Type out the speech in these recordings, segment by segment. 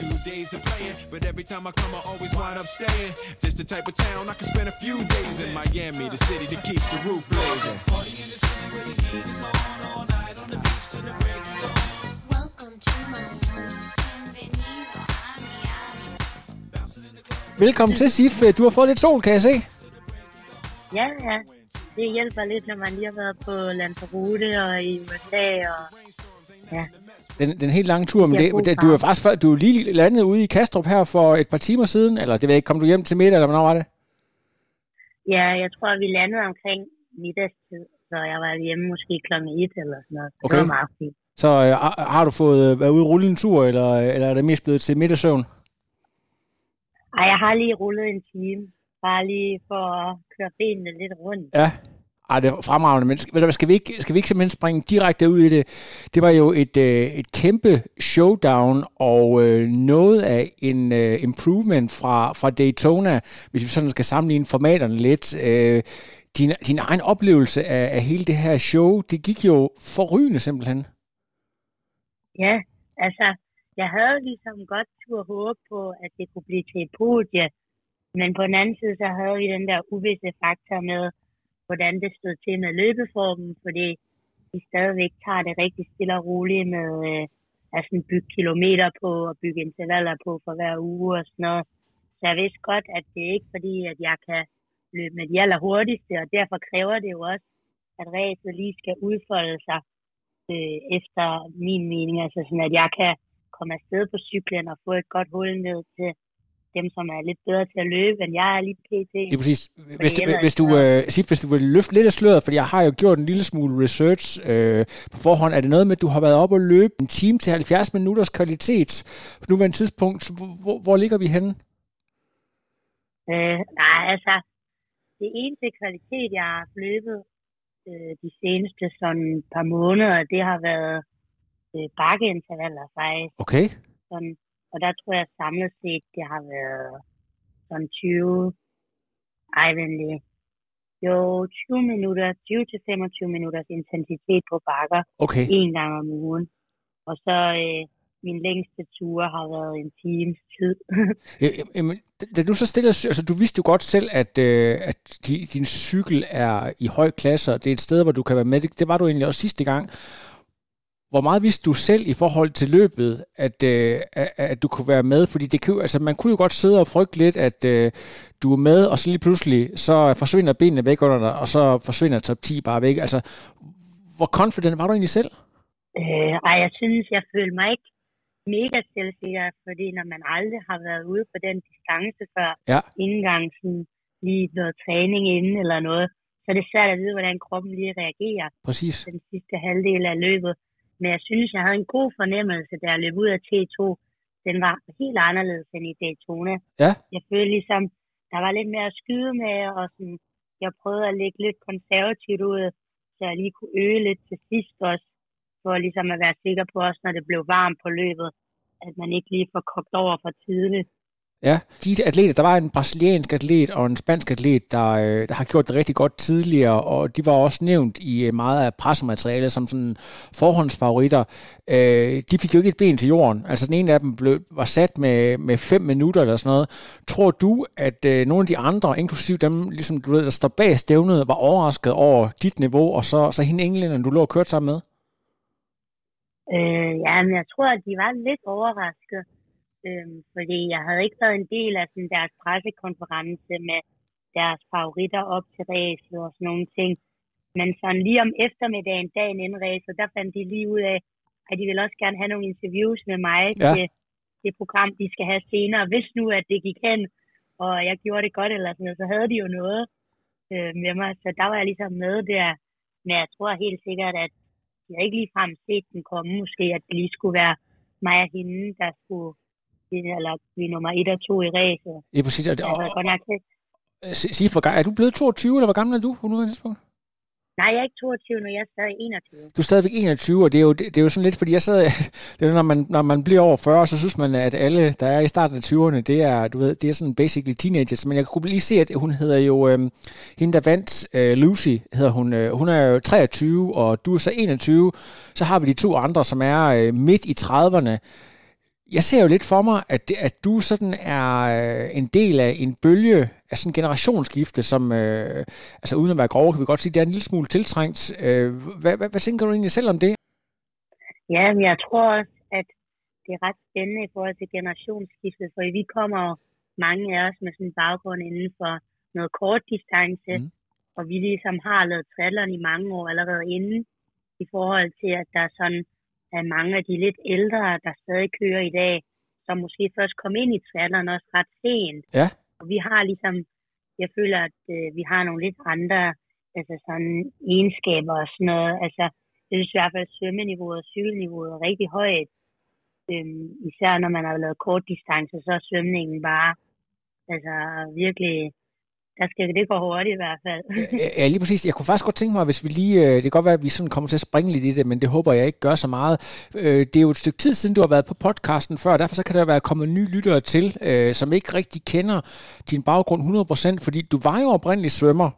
Two days of playing, but every time I come, I always wind up staying. This the type of town I can spend a few days in Miami, the city that keeps the roof blazing. Welcome to my home. Bienvenido a Miami. Velkommen til, Sif. Du har fået lidt sol, kan jeg se. Ja, ja. Det hjælper lidt, når man lige har været på Lanzarote og i USA. Og... Ja. Den, den helt lange tur, men det, det, du er faktisk før- du er lige landet ude i Kastrup her for et par timer siden, eller det ved jeg ikke, kom du hjem til middag, eller hvornår var det? ja, jeg tror, vi landede omkring middagstid, så jeg var hjemme måske klokken 1 eller sådan noget. Okay. Det var meget fint. Så øh, har- har du fået øh, været ude og rulle en tur, eller, eller er det mest blevet til middagssøvn? Ej, jeg har lige rullet en time. Bare lige for at køre benene lidt rundt. Ja. Ej, det er fremragende, men skal, ved du hvad, skal, vi ikke, skal vi ikke simpelthen springe direkte ud i det? Det var jo et, øh, et kæmpe showdown og øh, noget af en øh, improvement fra, fra Daytona, hvis vi sådan skal sammenligne formaterne lidt. Øh, din, din egen oplevelse af, af hele det her show, det gik jo forrygende simpelthen. Ja, altså, jeg havde ligesom godt tur håbe på, at det kunne blive til et podie. Men på den anden side, så havde vi den der uvisse faktor med, hvordan det stod til med løbeformen, fordi vi stadigvæk tager det rigtig stille og roligt med øh, at sådan bygge kilometer på og bygge intervaller på for hver uge og sådan noget. Så jeg vidste godt, at det er ikke fordi, at jeg kan løbe med de allerhurtigste, og derfor kræver det jo også, at ræset lige skal udfolde sig øh, efter min mening. Altså sådan, at jeg kan komme afsted på cyklen og få et godt hul ned til dem, som er lidt bedre til at løbe, end jeg er lige pt. Det er præcis. Hvis, du, hvis, du, øh, Sif, hvis du vil løfte lidt af sløret, fordi jeg har jo gjort en lille smule research øh, på forhånd. Er det noget med, at du har været op og løbe en time til 70 minutters kvalitet på nuværende tidspunkt? Hvor, hvor ligger vi henne? Øh, nej, altså, det eneste kvalitet, jeg har løbet øh, de seneste sådan par måneder, det har været øh, bakkeintervaller faktisk. Okay. Sådan, og der tror jeg samlet set, det har været sådan 20, ej venlig, jo 20 minutter, 20-25 minutters intensitet på bakker. Okay. en gang om ugen. Og så øh, min længste ture har været en times tid. Jamen, da- du så stiller, altså du vidste jo godt selv, at, øh, at di- din cykel er i høj klasse, og det er et sted, hvor du kan være med. Det, det var du egentlig også sidste gang. Hvor meget vidste du selv i forhold til løbet, at, øh, at, du kunne være med? Fordi det kan, altså, man kunne jo godt sidde og frygte lidt, at øh, du er med, og så lige pludselig, så forsvinder benene væk under dig, og så forsvinder top 10 bare væk. Altså, hvor confident var du egentlig selv? øh, ej, jeg synes, jeg føler mig ikke mega selvsikker, fordi når man aldrig har været ude på den distance før, Ja. ikke engang sådan lige noget træning inden eller noget, så er det svært at vide, hvordan kroppen lige reagerer Præcis. den sidste halvdel af løbet. Men jeg synes, jeg havde en god fornemmelse, da jeg løb ud af T2. Den var helt anderledes end i Daytona. Ja. Jeg følte ligesom, der var lidt mere at skyde med, og sådan, jeg prøvede at lægge lidt konservativt ud, så jeg lige kunne øge lidt til sidst også, for ligesom at være sikker på også, når det blev varmt på løbet, at man ikke lige får kogt over for tidligt. Ja, de atleter, der var en brasiliansk atlet og en spansk atlet, der, øh, der har gjort det rigtig godt tidligere, og de var også nævnt i øh, meget af pressematerialet som sådan forhåndsfavoritter. Øh, de fik jo ikke et ben til jorden. Altså den ene af dem blev, var sat med, med fem minutter eller sådan noget. Tror du, at øh, nogle af de andre, inklusiv dem, ligesom du ved, der står bag stævnet, var overrasket over dit niveau, og så, så hende englænderen, du lå og kørte sammen med? Øh, ja, men jeg tror, at de var lidt overrasket, øh, fordi jeg havde ikke været en del af sådan, deres pressekonference med deres favoritter op til racet og sådan nogle ting. Men sådan lige om eftermiddagen, dagen inden racet, der fandt de lige ud af, at de ville også gerne have nogle interviews med mig Ja. til det program, de skal have senere. Hvis nu, at det gik hen, og jeg gjorde det godt eller sådan noget, så havde de jo noget øh, med mig. Så der var jeg ligesom med der. Men jeg tror helt sikkert, at jeg ikke ligefrem set den komme, måske at det lige skulle være mig og hende, der skulle eller vi er nummer et og to i ræset. Ja, præcis. Og, og, har og, godt nok sig for, er du blevet 22, eller hvor gammel er du på nuværende tidspunkt? Nej, jeg er ikke 22 nu, jeg er stadig 21. Du er stadigvæk 21, og det er jo, det, det er jo sådan lidt, fordi jeg sad, det er, når man, når man bliver over 40, så synes man, at alle, der er i starten af 20'erne, det er, du ved, det er sådan basically teenagers, men jeg kunne lige se, at hun hedder jo, øhm, hende der vandt, øh, Lucy, hedder hun, øh, hun er jo 23, og du er så 21, så har vi de to andre, som er øh, midt i 30'erne. Jeg ser jo lidt for mig, at, det, at du sådan er øh, en del af en bølge af sådan en generationsskifte, som, øh, altså uden at være grove, kan vi godt sige, det er en lille smule tiltrængt. Øh, hvad, hvad, hvad tænker du egentlig selv om det? Ja, men jeg tror også, at det er ret spændende i forhold til generationsskiftet, for vi kommer mange af os med sådan en baggrund inden for noget kort distance, Mm. og vi ligesom har lavet triathlon i mange år allerede inden, i forhold til, at der er sådan er mange af de lidt ældre, der stadig kører i dag, som måske først kom ind i triathlon også ret sent. Ja. Og vi har ligesom, jeg føler, at øh, vi har nogle lidt andre altså sådan egenskaber og sådan noget. Altså, jeg synes i hvert fald, at svømmeniveauet og cykelniveauet er rigtig højt. Øhm, især når man har lavet kort distance, så er svømningen bare altså virkelig, der skal det gå hurtigt i hvert fald. Ja, lige præcis. Jeg kunne faktisk godt tænke mig, hvis vi lige... Øh, det kan godt være, at vi sådan kommer til at springe lidt i det, men det håber jeg ikke gør så meget. Øh, det er jo et stykke tid siden, du har været på podcasten før, og derfor så kan der være kommet nye lyttere til, øh, som ikke rigtig kender din baggrund 100%, fordi du var jo oprindelig svømmer,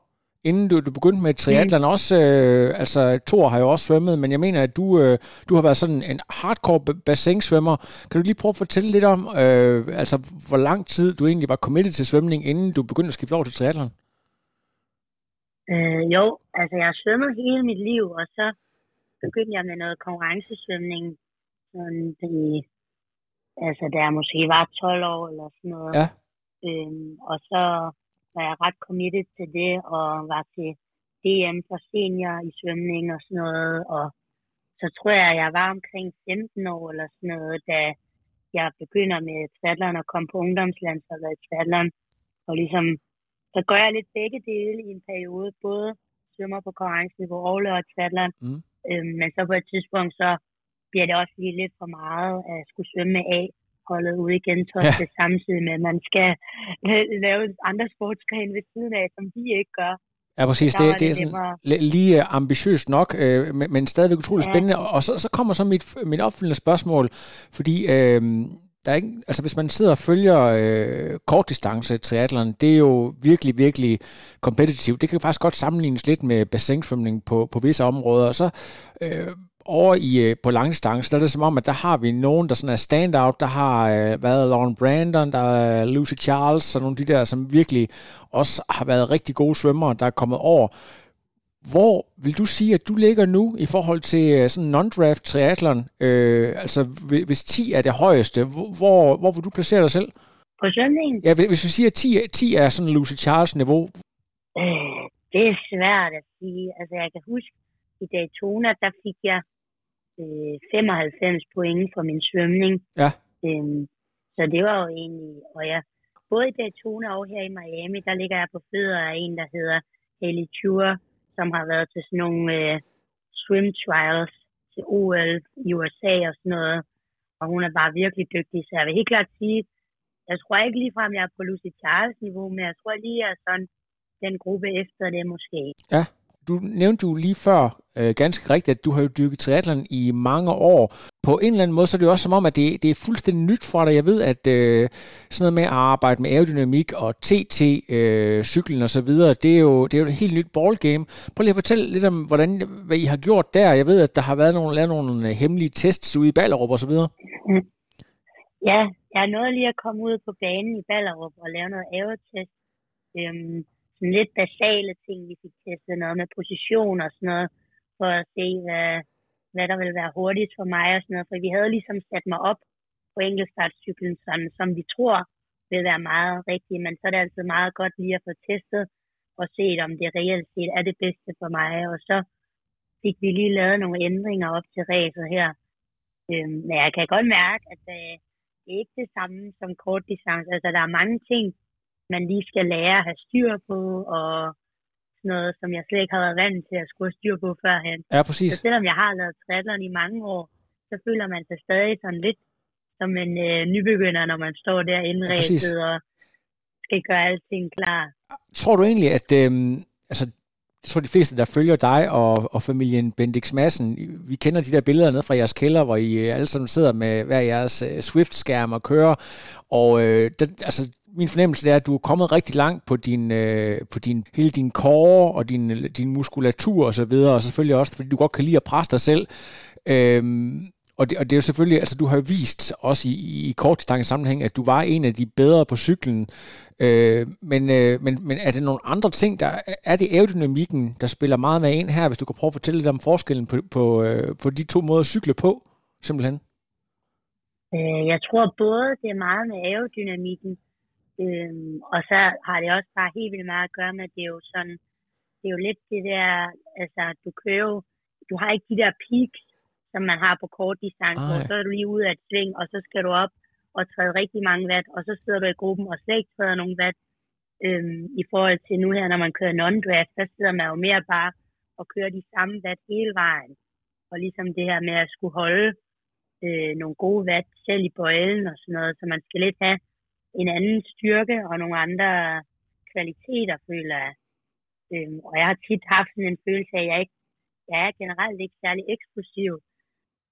inden du, du begyndte med triathlon. Også, øh, altså, Thor har jo også svømmet, men jeg mener, at du, øh, du har været sådan en hardcore ba- bassinsvømmer. Kan du lige prøve at fortælle lidt om, øh, altså, hvor lang tid du egentlig var committed til svømning, inden du begyndte at skifte over til triathlon? Øh, jo, altså jeg har svømmet hele mit liv, og så begyndte jeg med noget konkurrencesvømning, sådan i, altså da jeg måske var 12 år eller sådan noget. Ja. Øhm, og så var jeg ret committed til det, og var til DM for senior i svømning og sådan noget, og så tror jeg, jeg var omkring 15 år eller sådan noget, da jeg begynder med triathlon og kom på ungdomslandsholdet i triathlon, og ligesom så gør jeg lidt begge dele i en periode, både svømmer på konkurrenceniveau og laver triathlon. Mm. Øhm, men så på et tidspunkt, så bliver det også lige lidt for meget at skulle svømme med A holdet ude i Gentofte, ja. samtidig med, at man skal øh, lave andre sportsgrene ved siden af, som de ikke gør. Ja, præcis. Det, det er sådan lige øh, ambitiøst nok, øh, men, men stadigvæk utroligt Ja. spændende. Og så, så kommer så mit, mit opfølgende spørgsmål, fordi øh, der er ikke, altså hvis man sidder og følger øh, kortdistance triathlon, det er jo virkelig, virkelig kompetitivt. Det kan faktisk godt sammenlignes lidt med bassinsvømning på, på visse områder. Og så øh, over i, øh, på langdistance, der er det som om, at der har vi nogen, der sådan er standout. Der har øh, været Lauren Brandon, der er Lucy Charles, og nogle af de der, som virkelig også har været rigtig gode svømmere, der er kommet over. Hvor vil du sige, at du ligger nu i forhold til øh, sådan non-draft triathlon? Øh, altså, hvi- hvis 10 er det højeste, hvor, hvor, hvor vil du placere dig selv? På svømningen, Ja, hvis- vi siger, at 10, er- 10 er sådan Lucy Charles niveau, øh, det er svært at sige. Altså jeg kan huske, i Daytona, der fik jeg øh, 95 point for min svømning. Ja. Øhm, så det var jo egentlig, og jeg, både i Daytona og her i Miami, der ligger jeg på fødder af en, der hedder Haley Tour, som har været til sådan nogle øh, swim trials til OL i USA og sådan noget. Og hun er bare virkelig dygtig, så jeg vil helt klart sige, jeg tror ikke ligefrem, jeg er på Lucy Charles niveau, men jeg tror lige, jeg er sådan den gruppe efter det måske. Ja du nævnte jo lige før øh, ganske rigtigt, at du har jo dykket triathlon i mange år. På en eller anden måde, så er det jo også som om, at det, det er fuldstændig nyt for dig. Jeg ved, at øh, sådan noget med at arbejde med aerodynamik og TT-cyklen øh, og så videre, det er, jo, det er jo et helt nyt ballgame. Prøv lige at fortælle lidt om, hvordan, hvad I har gjort der. Jeg ved, at der har været nogle, lavet nogle øh, hemmelige tests ude i Ballerup og så videre. Mm. Ja, jeg er nået lige at komme ud på banen i Ballerup og lave noget aerotest. Øhm, sådan lidt basale ting, vi fik testet noget med position og sådan noget, for at se, hvad, hvad der ville være hurtigt for mig og sådan noget. For vi havde ligesom sat mig op på enkeltstartcyklen, sådan, som vi tror vil være meget rigtigt, men så er det altid meget godt lige at få testet og set, om det reelt set er det bedste for mig. Og så fik vi lige lavet nogle ændringer op til ræset her. Øhm, men jeg kan godt mærke, at øh, det er ikke det samme som kort distance. Altså, der er mange ting, man lige skal lære at have styr på, og sådan noget, som jeg slet ikke har været vant til at skulle have styr på førhen. Ja, Så præcis. selvom jeg har lavet triathlon i mange år, så føler man sig stadig sådan lidt som en øh, nybegynder, når man står der inden Ja, og skal gøre alting klar. Tror du egentlig, at øh, altså, jeg tror, de fleste, der følger dig og, og familien Bendix Madsen, vi kender de der billeder ned fra jeres kælder, hvor I øh, alle sammen sidder med hver jeres øh, Swift-skærm og kører. Og øh, det, altså, min fornemmelse er, at du er kommet rigtig langt på din, øh, på din, hele din kår og din, din muskulatur og så videre, og selvfølgelig også, fordi du godt kan lide at presse dig selv. Øhm, og det, og det er jo selvfølgelig, altså du har jo vist også i, i kortdistance sammenhæng, at du var en af de bedre på cyklen. Øh, men, øh, men, men er det nogle andre ting, der er det aerodynamikken, der spiller meget med ind her, hvis du kan prøve at fortælle lidt om forskellen på, på, øh, på de to måder at cykle på, simpelthen? Øh, jeg tror både, det er meget med aerodynamikken, øh, og så har det også bare helt vildt meget at gøre med, at det er jo sådan, det er jo lidt det der, altså du kører jo, du har ikke de der peaks, som man har på kort distance, og så er du lige ude af et sving, og så skal du op og træde rigtig mange watt, og så sidder du i gruppen og slet ikke træder nogen watt. Øhm, I forhold til nu her, når man kører non-draft, der sidder man jo mere bare og kører de samme watt hele vejen. Og ligesom det her med at skulle holde øh, nogle gode watt selv i bøjlen og sådan noget, så man skal lidt have en anden styrke og nogle andre kvaliteter, føler jeg. Øhm, og jeg har tit haft sådan en følelse af, at jeg, ikke, jeg er generelt ikke særlig eksplosiv.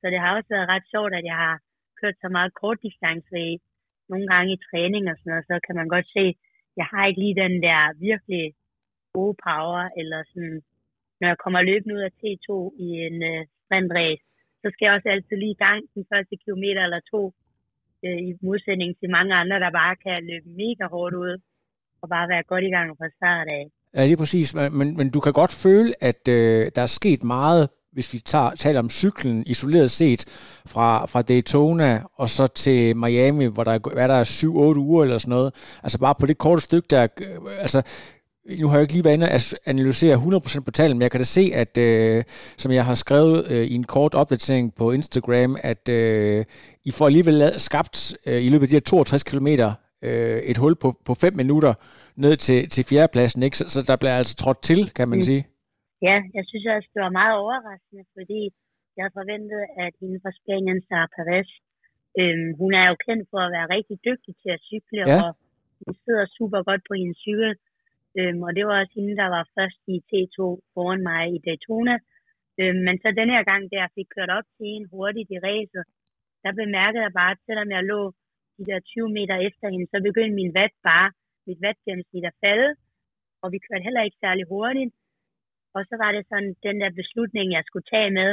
Så det har også været ret sjovt, at jeg har kørt så meget kortdistance i nogle gange i træning og sådan noget, så kan man godt se, jeg har ikke lige den der virkelig gode power, eller sådan, når jeg kommer løbende ud af T2 i en øh, sprintrace, så skal jeg også altid lige i gang den første kilometer eller to, øh, i modsætning til mange andre, der bare kan løbe mega hårdt ud, og bare være godt i gang fra start af. Ja, lige præcis. Men, men, men du kan godt føle, at øh, der er sket meget, hvis vi tager, taler om cyklen isoleret set, fra, fra Daytona og så til Miami, hvor der er, hvad der er 7-8 uger eller sådan noget. Altså bare på det korte stykke, der... Øh, altså, nu har jeg ikke lige været inde og as- analysere 100% på tallene, men jeg kan da se, at øh, som jeg har skrevet øh, i en kort opdatering på Instagram, at øh, I får alligevel skabt øh, i løbet af de her 62 km øh, et hul på, på 5 minutter ned til, til fjerdepladsen, ikke? Så, så der bliver altså trådt til, kan man Mm. sige. Ja, jeg synes også, det var meget overraskende, fordi jeg havde forventet, at hende fra Spanien, Sarah Perez, øhm, hun er jo kendt for at være rigtig dygtig til at cykle, Ja. og hun sidder super godt på hendes cykel. Øhm, og det var også hende, der var først i T2 foran mig i Daytona. Øhm, men så den her gang, der fik kørt op til hende hurtigt i racet, der bemærkede jeg bare, at selvom jeg lå de der 20 meter efter hende, så begyndte min watt bare, mit wattgennemsnit at falde, og vi kørte heller ikke særlig hurtigt. Og så var det sådan den der beslutning, jeg skulle tage med,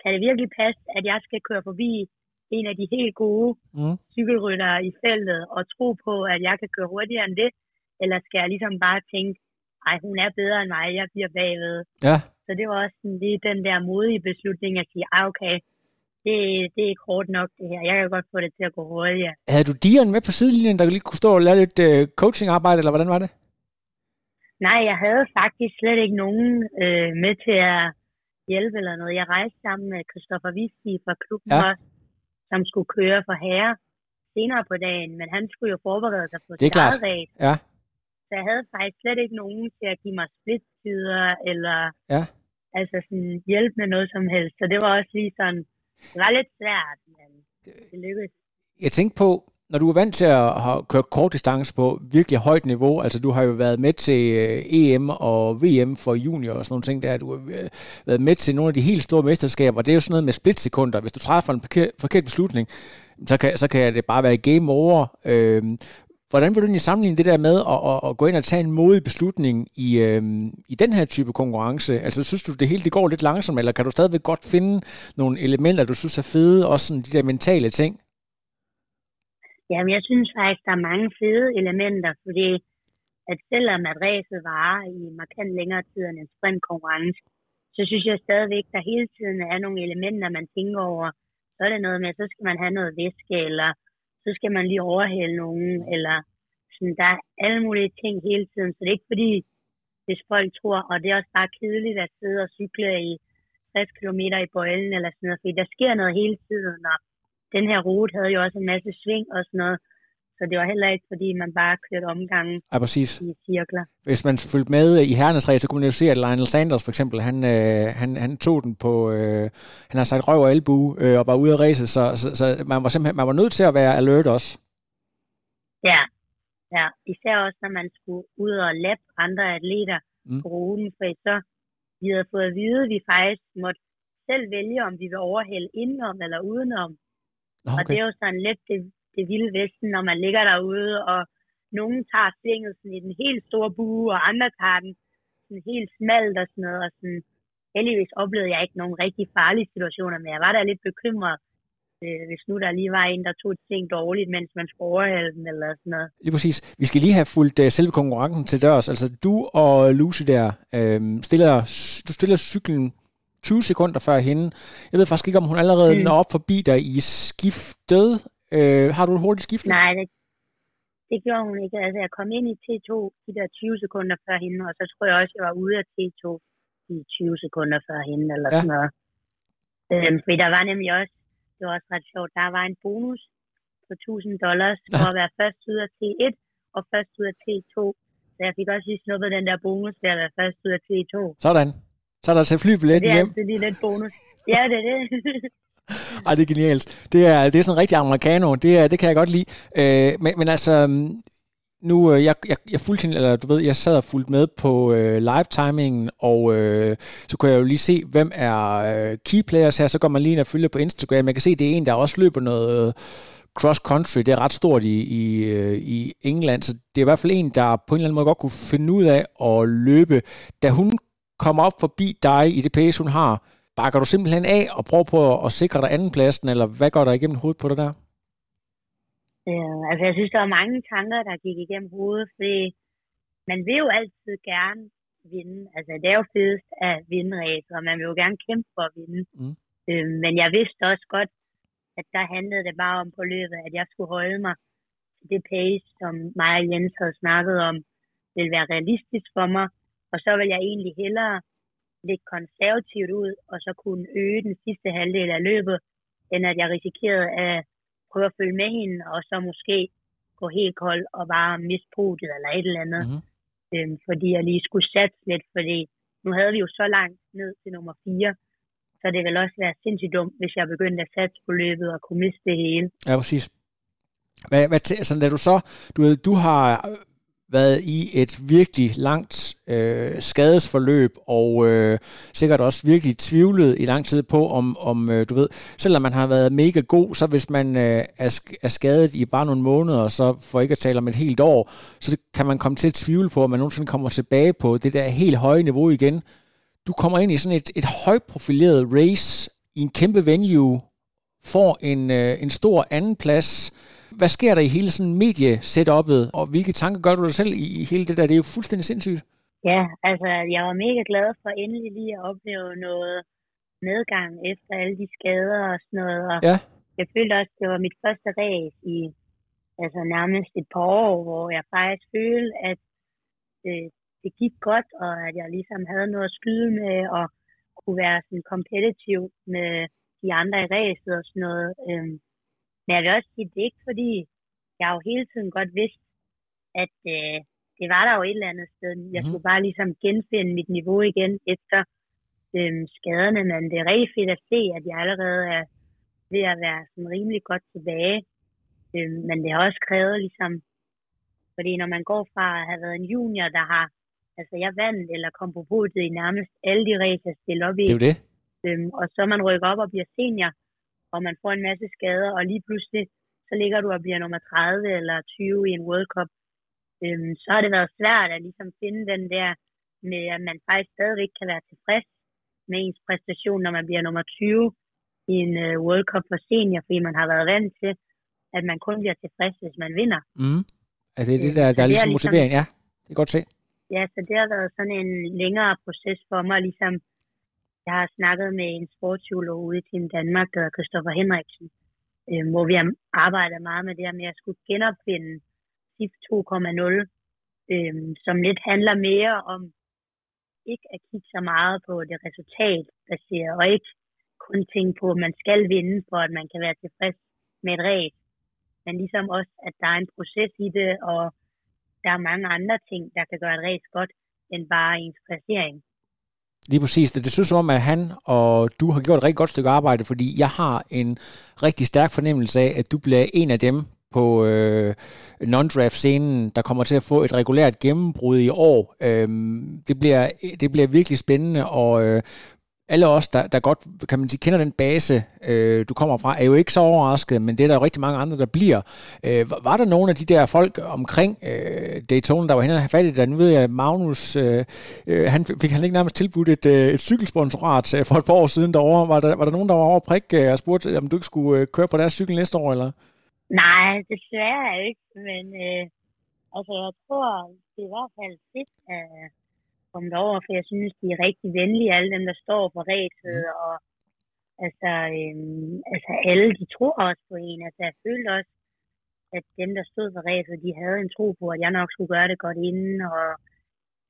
kan det virkelig passe, at jeg skal køre forbi en af de helt gode Mm. cykelryttere i feltet og tro på, at jeg kan køre hurtigere end det? Eller skal jeg ligesom bare tænke, ej, hun er bedre end mig, jeg bliver bagved. Ja, Så det var også sådan lige den der modige beslutning at sige, ah, okay, det, det er ikke hårdt nok det her. Jeg kan godt få det til at gå hurtigere. Havde du Dion med på sidelinjen, der lige kunne stå og lave lidt øh, coachingarbejde, eller hvordan var det? Nej, jeg havde faktisk slet ikke nogen øh, med til at hjælpe eller noget. Jeg rejste sammen med Christoffer Visti fra klubben Ja. ja. også, som skulle køre for herre senere på dagen, men han skulle jo forberede sig på Det er sit klart. eget race. Ja. Så jeg havde faktisk slet ikke nogen til at give mig splittider eller Ja. altså sådan hjælpe med noget som helst. Så det var også lige sådan, det var lidt svært, men det lykkedes. Jeg tænkte på, når du er vant til at have kørt kort distance på virkelig højt niveau, altså du har jo været med til øh, EM og VM for junior og sådan nogle ting der, du har øh, været med til nogle af de helt store mesterskaber, det er jo sådan noget med splitsekunder. Hvis du træffer en forkert, beslutning, så kan, så kan det bare være game over. Øh, hvordan vil du egentlig sammenligne det der med at, at, at gå ind og tage en modig beslutning i, øh, i den her type konkurrence? Altså synes du, det hele det går lidt langsomt, eller kan du stadigvæk godt finde nogle elementer, du synes er fede, også sådan de der mentale ting? Jamen, jeg synes faktisk, der er mange fede elementer, fordi at selvom at ræset varer i markant længere tid end en sprintkonkurrence, så synes jeg stadigvæk, der hele tiden er nogle elementer, man tænker over. Så er det noget med, så skal man have noget væske, eller så skal man lige overhale nogen, eller sådan, der er alle mulige ting hele tiden. Så det er ikke fordi, hvis folk tror, og det er også bare kedeligt at sidde og cykle i 60 km i bøjlen, eller sådan noget, fordi der sker noget hele tiden, og den her rute havde jo også en masse sving og sådan noget. Så det var heller ikke, fordi man bare kørte omgangen Ja, præcis. i cirkler. Hvis man fulgte med i herrenes race, så kunne man jo se, at Lionel Sanders for eksempel, han, øh, han, han tog den på, øh, han har sagt røv og albue øh, og var ude af racet, så, så, så man var simpelthen man var nødt til at være alert også. Ja, ja. Især også, når man skulle ud og lappe andre atleter Mm. på ruten, for så vi havde fået at vide, at vi faktisk måtte selv vælge, om vi vil overhælde indenom eller udenom. Nå, Og det okay. er jo sådan lidt det, det vilde vesten, når man ligger derude, og nogen tager svinget sådan i den helt store bue, og andre tager den sådan helt smalt og sådan noget. Og sådan, heldigvis oplevede jeg ikke nogen rigtig farlige situationer, men jeg var da lidt bekymret, øh, hvis nu der lige var en, der tog et ting dårligt, mens man skulle overhælde den eller sådan noget. Lige præcis. Vi skal lige have fulgt uh, selve konkurrencen til dørs. Altså, du og Lucy der, øh, stiller, du stiller cyklen 20 sekunder før hende. Jeg ved faktisk ikke, om hun allerede. Mm. når op forbi dig i skiftet. Øh, har du et hurtigt skifte? Nej, det, det gjorde hun ikke. Altså, jeg kom ind i T2 de der 20 sekunder før hende, og så tror jeg også, jeg var ude af T2 i 20 sekunder før hende, eller Ja. ja. sådan noget. Øhm, fordi der var nemlig også, det var også ret sjovt, der var en bonus på 1000 dollars for at være først ud af T1 og først ud af T2. Så jeg fik også lige snuppet den der bonus ved at være først ud af T2. Sådan. Så er der til flybillet Det er hjem. altid lige lidt bonus. Ja, det er det. Ej, det er genialt. Det er, det er sådan rigtig americano. Det, er, det kan jeg godt lide. Øh, men, men altså, mm, nu, øh, jeg, jeg, jeg fulgte hende, eller du ved, jeg sad og fulgte med på øh, live-timingen, og øh, så kunne jeg jo lige se, hvem er øh, key players her. Så går man lige ind og følger på Instagram. Jeg kan se, det er en, der også løber noget øh, cross-country. Det er ret stort i, i, øh, i England, så det er i hvert fald en, der på en eller anden måde godt kunne finde ud af at løbe. Da hun kommer op forbi dig i det pace, hun har, bakker du simpelthen af og prøver på at, sikre dig andenpladsen, eller hvad går der igennem hovedet på dig der? Øh, altså, jeg synes, der var mange tanker, der gik igennem hovedet, fordi man vil jo altid gerne vinde. Altså, det er jo fedest at vinde race, og man vil jo gerne kæmpe for at vinde. Mm. Øh, men jeg vidste også godt, at der handlede det bare om på løbet, at jeg skulle holde mig til det pace, som mig og Jens havde snakket om, ville være realistisk for mig. Og så vil jeg egentlig hellere lægge konservativt ud, og så kunne øge den sidste halvdel af løbet, end at jeg risikerede at prøve at følge med hende, og så måske gå helt kold og bare miste podiet eller et eller andet. Mhm. Øhm, fordi jeg lige skulle satse lidt, fordi nu havde vi jo så langt ned til nummer 4, så det ville også være sindssygt dumt, hvis jeg begyndte at satse på løbet og kunne miste det hele. Ja, præcis. Hvad, hvad, altså, da du så, du ved, du har været i et virkelig langt øh, skadesforløb, og øh, sikkert også virkelig tvivlet i lang tid på, om, om øh, du ved, selvom man har været mega god, så hvis man øh, er, sk- er skadet i bare nogle måneder, så for ikke at tale om et helt år, så kan man komme til at tvivle på, om man nogensinde kommer tilbage på det der helt høje niveau igen. Du kommer ind i sådan et, et højprofileret race i en kæmpe venue, får en, øh, en stor anden plads. Hvad sker der i hele sådan mediesetup'et, og hvilke tanker gør du dig selv i, i hele det der? Det er jo fuldstændig sindssygt. Ja, altså jeg var mega glad for endelig lige at opleve noget nedgang efter alle de skader og sådan noget. Og Ja. jeg følte også, det var mit første race i altså nærmest et par år, hvor jeg faktisk følte, at det, det gik godt, og at jeg ligesom havde noget at skyde med, og kunne være sådan competitive med de andre i racet og sådan noget. Øhm, men jeg vil også sige, det er ikke fordi, jeg jo hele tiden godt vidste, at øh, det var der jo et eller andet sted. Jeg Mhm. skulle bare ligesom genfinde mit niveau igen efter øhm, skaderne, men det er rigtig fedt at se, at jeg allerede er ved at være sådan rimelig godt tilbage. Øhm, men det har også krævet ligesom, fordi når man går fra at have været en junior, der har, altså jeg vandt eller kom på podiet i nærmest alle de racer, jeg stillede op i, Det er jo det. øhm, og så man rykker op og bliver senior, og man får en masse skader, og lige pludselig, så ligger du og bliver nummer 30 eller 20 i en World Cup. Øhm, så har det været svært at ligesom finde den der med, at man faktisk stadigvæk kan være tilfreds med ens præstation, når man bliver nummer 20 i en uh, World Cup for senior, fordi man har været vant til, at man kun bliver tilfreds, hvis man vinder. Mm. Altså, det er det, Øh, der, der er det er ligesom ligesom- motivering. Ja, det kan godt se. Ja, så det har været sådan en længere proces for mig, ligesom jeg har snakket med en sportspsykolog ude i Team Danmark, der hedder Henriksen, øh, hvor vi har arbejdet meget med det her med at skulle genopfinde SIF 2.0, øh, som lidt handler mere om ikke at kigge så meget på det resultatbaserede, og ikke kun tænke på, at man skal vinde, for at man kan være tilfreds med et ræs. men ligesom også, at der er en proces i det, og der er mange andre ting, der kan gøre et ræs godt, end bare ens placering. Lige præcis. Det synes som om, at han og du har gjort et rigtig godt stykke arbejde, fordi jeg har en rigtig stærk fornemmelse af, at du bliver en af dem på øh, non-draft-scenen, der kommer til at få et regulært gennembrud i år. Øh, det, bliver, det bliver virkelig spændende, og øh, alle os, der, der godt kan man sige, kender den base, øh, du kommer fra, er jo ikke så overrasket, men det er der jo rigtig mange andre, der bliver. Øh, var der nogle af de der folk omkring øh, Daytona, der var henne og havde fat i det? Nu ved jeg, Magnus, øh, øh, han fik han ikke nærmest tilbudt et, øh, et cykelsponsorat øh, for et par år siden derovre. Var der, var der nogen, der var over prik øh, og spurgte, om du ikke skulle øh, køre på deres cykel næste år, eller? Nej, desværre ikke, men øh, altså, jeg tror, det er i hvert fald fedt, at komme derover, for jeg synes, de er rigtig venlige, alle dem, der står på ræset, mm. og altså, øhm, altså alle, de tror også på en. Altså, jeg følte også, at dem, der stod på ræset, de havde en tro på, at jeg nok skulle gøre det godt inden, og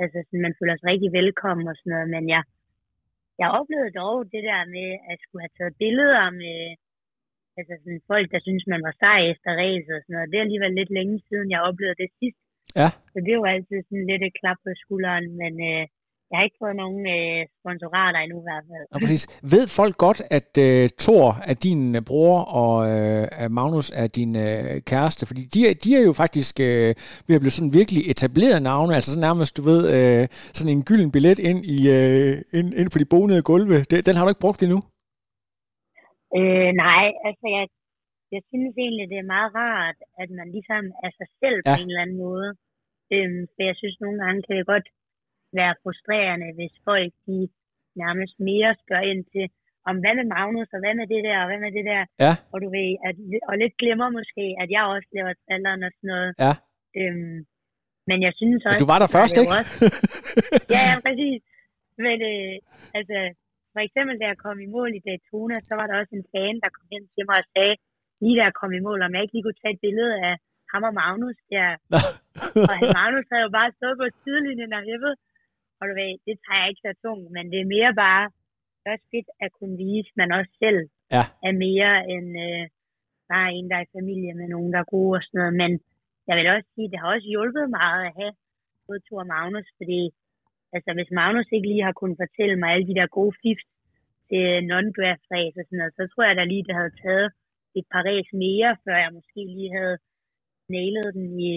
altså, sådan, man føler sig rigtig velkommen og sådan noget, men jeg, jeg oplevede dog det der med, at jeg skulle have taget billeder med altså sådan, folk, der synes, man var sej efter ræset og sådan noget. Det er alligevel lidt længe siden, jeg oplevede det sidst. Ja. Så det var altid sådan lidt et klap på skulderen, men øh, jeg har ikke fået nogen øh, sponsorater endnu i hvert fald. Ja, præcis. Ved folk godt, at øh, Thor er din øh, bror, og øh, at Magnus er din øh, kæreste? Fordi de, de er jo faktisk øh, ved at blive sådan virkelig etableret navne, altså sådan nærmest, du ved, øh, sådan en gylden billet ind, i, øh, ind, ind på de bonede gulve. Det, den har du ikke brugt endnu? Øh, nej, altså jeg, jeg synes egentlig, det er meget rart, at man ligesom er sig selv ja. på en eller anden måde. Øhm, for jeg synes, nogle gange kan det godt være frustrerende, hvis folk de nærmest mere spørger ind til, om hvad med Magnus, og hvad med det der, og hvad med det der. Ja. Og du ved, at, og lidt glemmer måske, at jeg også laver tralleren og sådan noget. Ja. Øhm, men jeg synes også... Men du var der først, ikke? Også, ja, ja, præcis. Men øh, altså, for eksempel da jeg kom i mål i Daytona, så var der også en fan, der kom hen til mig og sagde, lige jeg kom i mål, om jeg ikke lige kunne tage et billede af ham og Magnus der. og Magnus havde jo bare stået på sidelinjen og hæppet. Og du ved, det tager jeg ikke så tungt, men det er mere bare, det er også fedt at kunne vise, at man også selv ja. er mere end øh, bare en, der er i familie med nogen, der er gode og sådan noget. Men jeg vil også sige, det har også hjulpet meget at have både Thor og Magnus, fordi altså, hvis Magnus ikke lige har kunnet fortælle mig alle de der gode fifs til non-draft race og sådan noget, så tror jeg da lige, det havde taget et par ræs mere, før jeg måske lige havde nailet den i,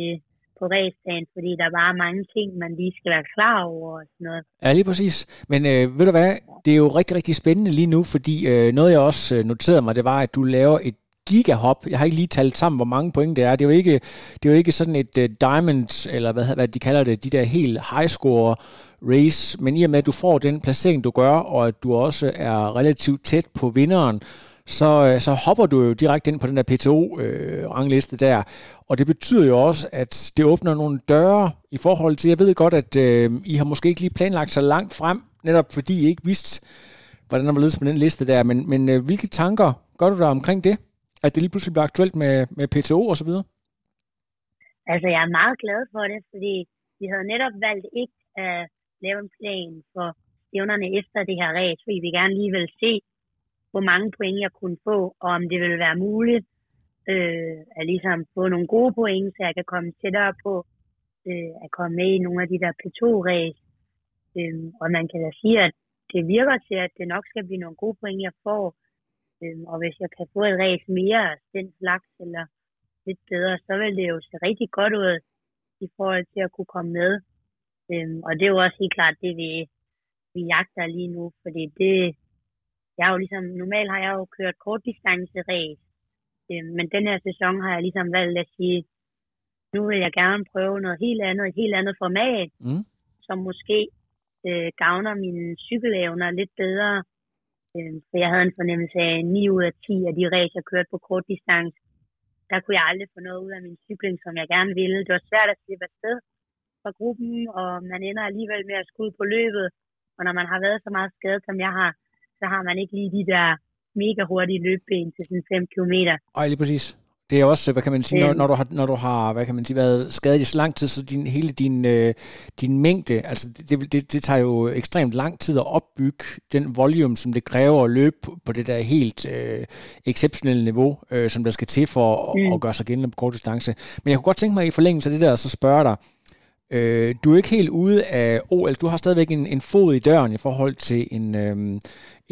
på ræsdagen, fordi der var mange ting, man lige skal være klar over og sådan noget. Ja, lige præcis. Men øh, ved du hvad, det er jo rigtig, rigtig spændende lige nu, fordi øh, noget jeg også øh, noterede mig, det var, at du laver et gigahop. Jeg har ikke lige talt sammen, hvor mange point det er. Det er jo ikke, det er jo ikke sådan et øh, uh, diamond, eller hvad, hvad de kalder det, de der helt high score race, men i og med, at du får den placering, du gør, og at du også er relativt tæt på vinderen, så, øh, så hopper du jo direkte ind på den der PTO-rangliste øh, der. Og det betyder jo også, at det åbner nogle døre i forhold til, jeg ved godt, at øh, I har måske ikke lige planlagt så langt frem, netop fordi I ikke vidste, hvordan der var ledes med den liste der. Men, men øh, hvilke tanker gør du der omkring det? At det lige pludselig bliver aktuelt med, med PTO og så videre? Altså, jeg er meget glad for det, fordi vi havde netop valgt ikke at lave en plan for stævnerne efter det her race, fordi vi gerne lige vil se, hvor mange point jeg kunne få, og om det ville være muligt øh, at ligesom få nogle gode point, så jeg kan komme tættere på øh, at komme med i nogle af de der P2-ræs. Øh, og man kan da sige, at det virker til, at det nok skal blive nogle gode point, jeg får. Øh, og hvis jeg kan få et ræs mere den slags, eller lidt bedre, så vil det jo se rigtig godt ud i forhold til at kunne komme med. Øh, og det er jo også helt klart det, vi, vi jagter lige nu, fordi det, jeg har jo ligesom, normalt har jeg jo kørt kortdistance race, øh, men den her sæson har jeg ligesom valgt at sige, nu vil jeg gerne prøve noget helt andet, et helt andet format, mm. som måske øh, gavner mine cykelevner lidt bedre. Øh, for jeg havde en fornemmelse af 9 ud af 10 af de racer, jeg kørte på kort distance. Der kunne jeg aldrig få noget ud af min cykling, som jeg gerne ville. Det var svært at slippe afsted fra gruppen, og man ender alligevel med at skulle på løbet. Og når man har været så meget skadet, som jeg har, så har man ikke lige de der mega hurtige løbben til sådan 5 km. Ej, lige præcis. Det er også, hvad kan man sige, når, når, du har, når du har hvad kan man sige, været skadet i så lang tid, så din, hele din, øh, din mængde, altså det, det, det tager jo ekstremt lang tid at opbygge den volume, som det kræver at løbe på, på det der helt øh, exceptionelle niveau, øh, som der skal til for at, mm. at gøre sig gældende på kort distance. Men jeg kunne godt tænke mig i forlængelse af det der, så spørge dig, Øh, du er ikke helt ude af OL. Du har stadigvæk en, en fod i døren i forhold til en, øh,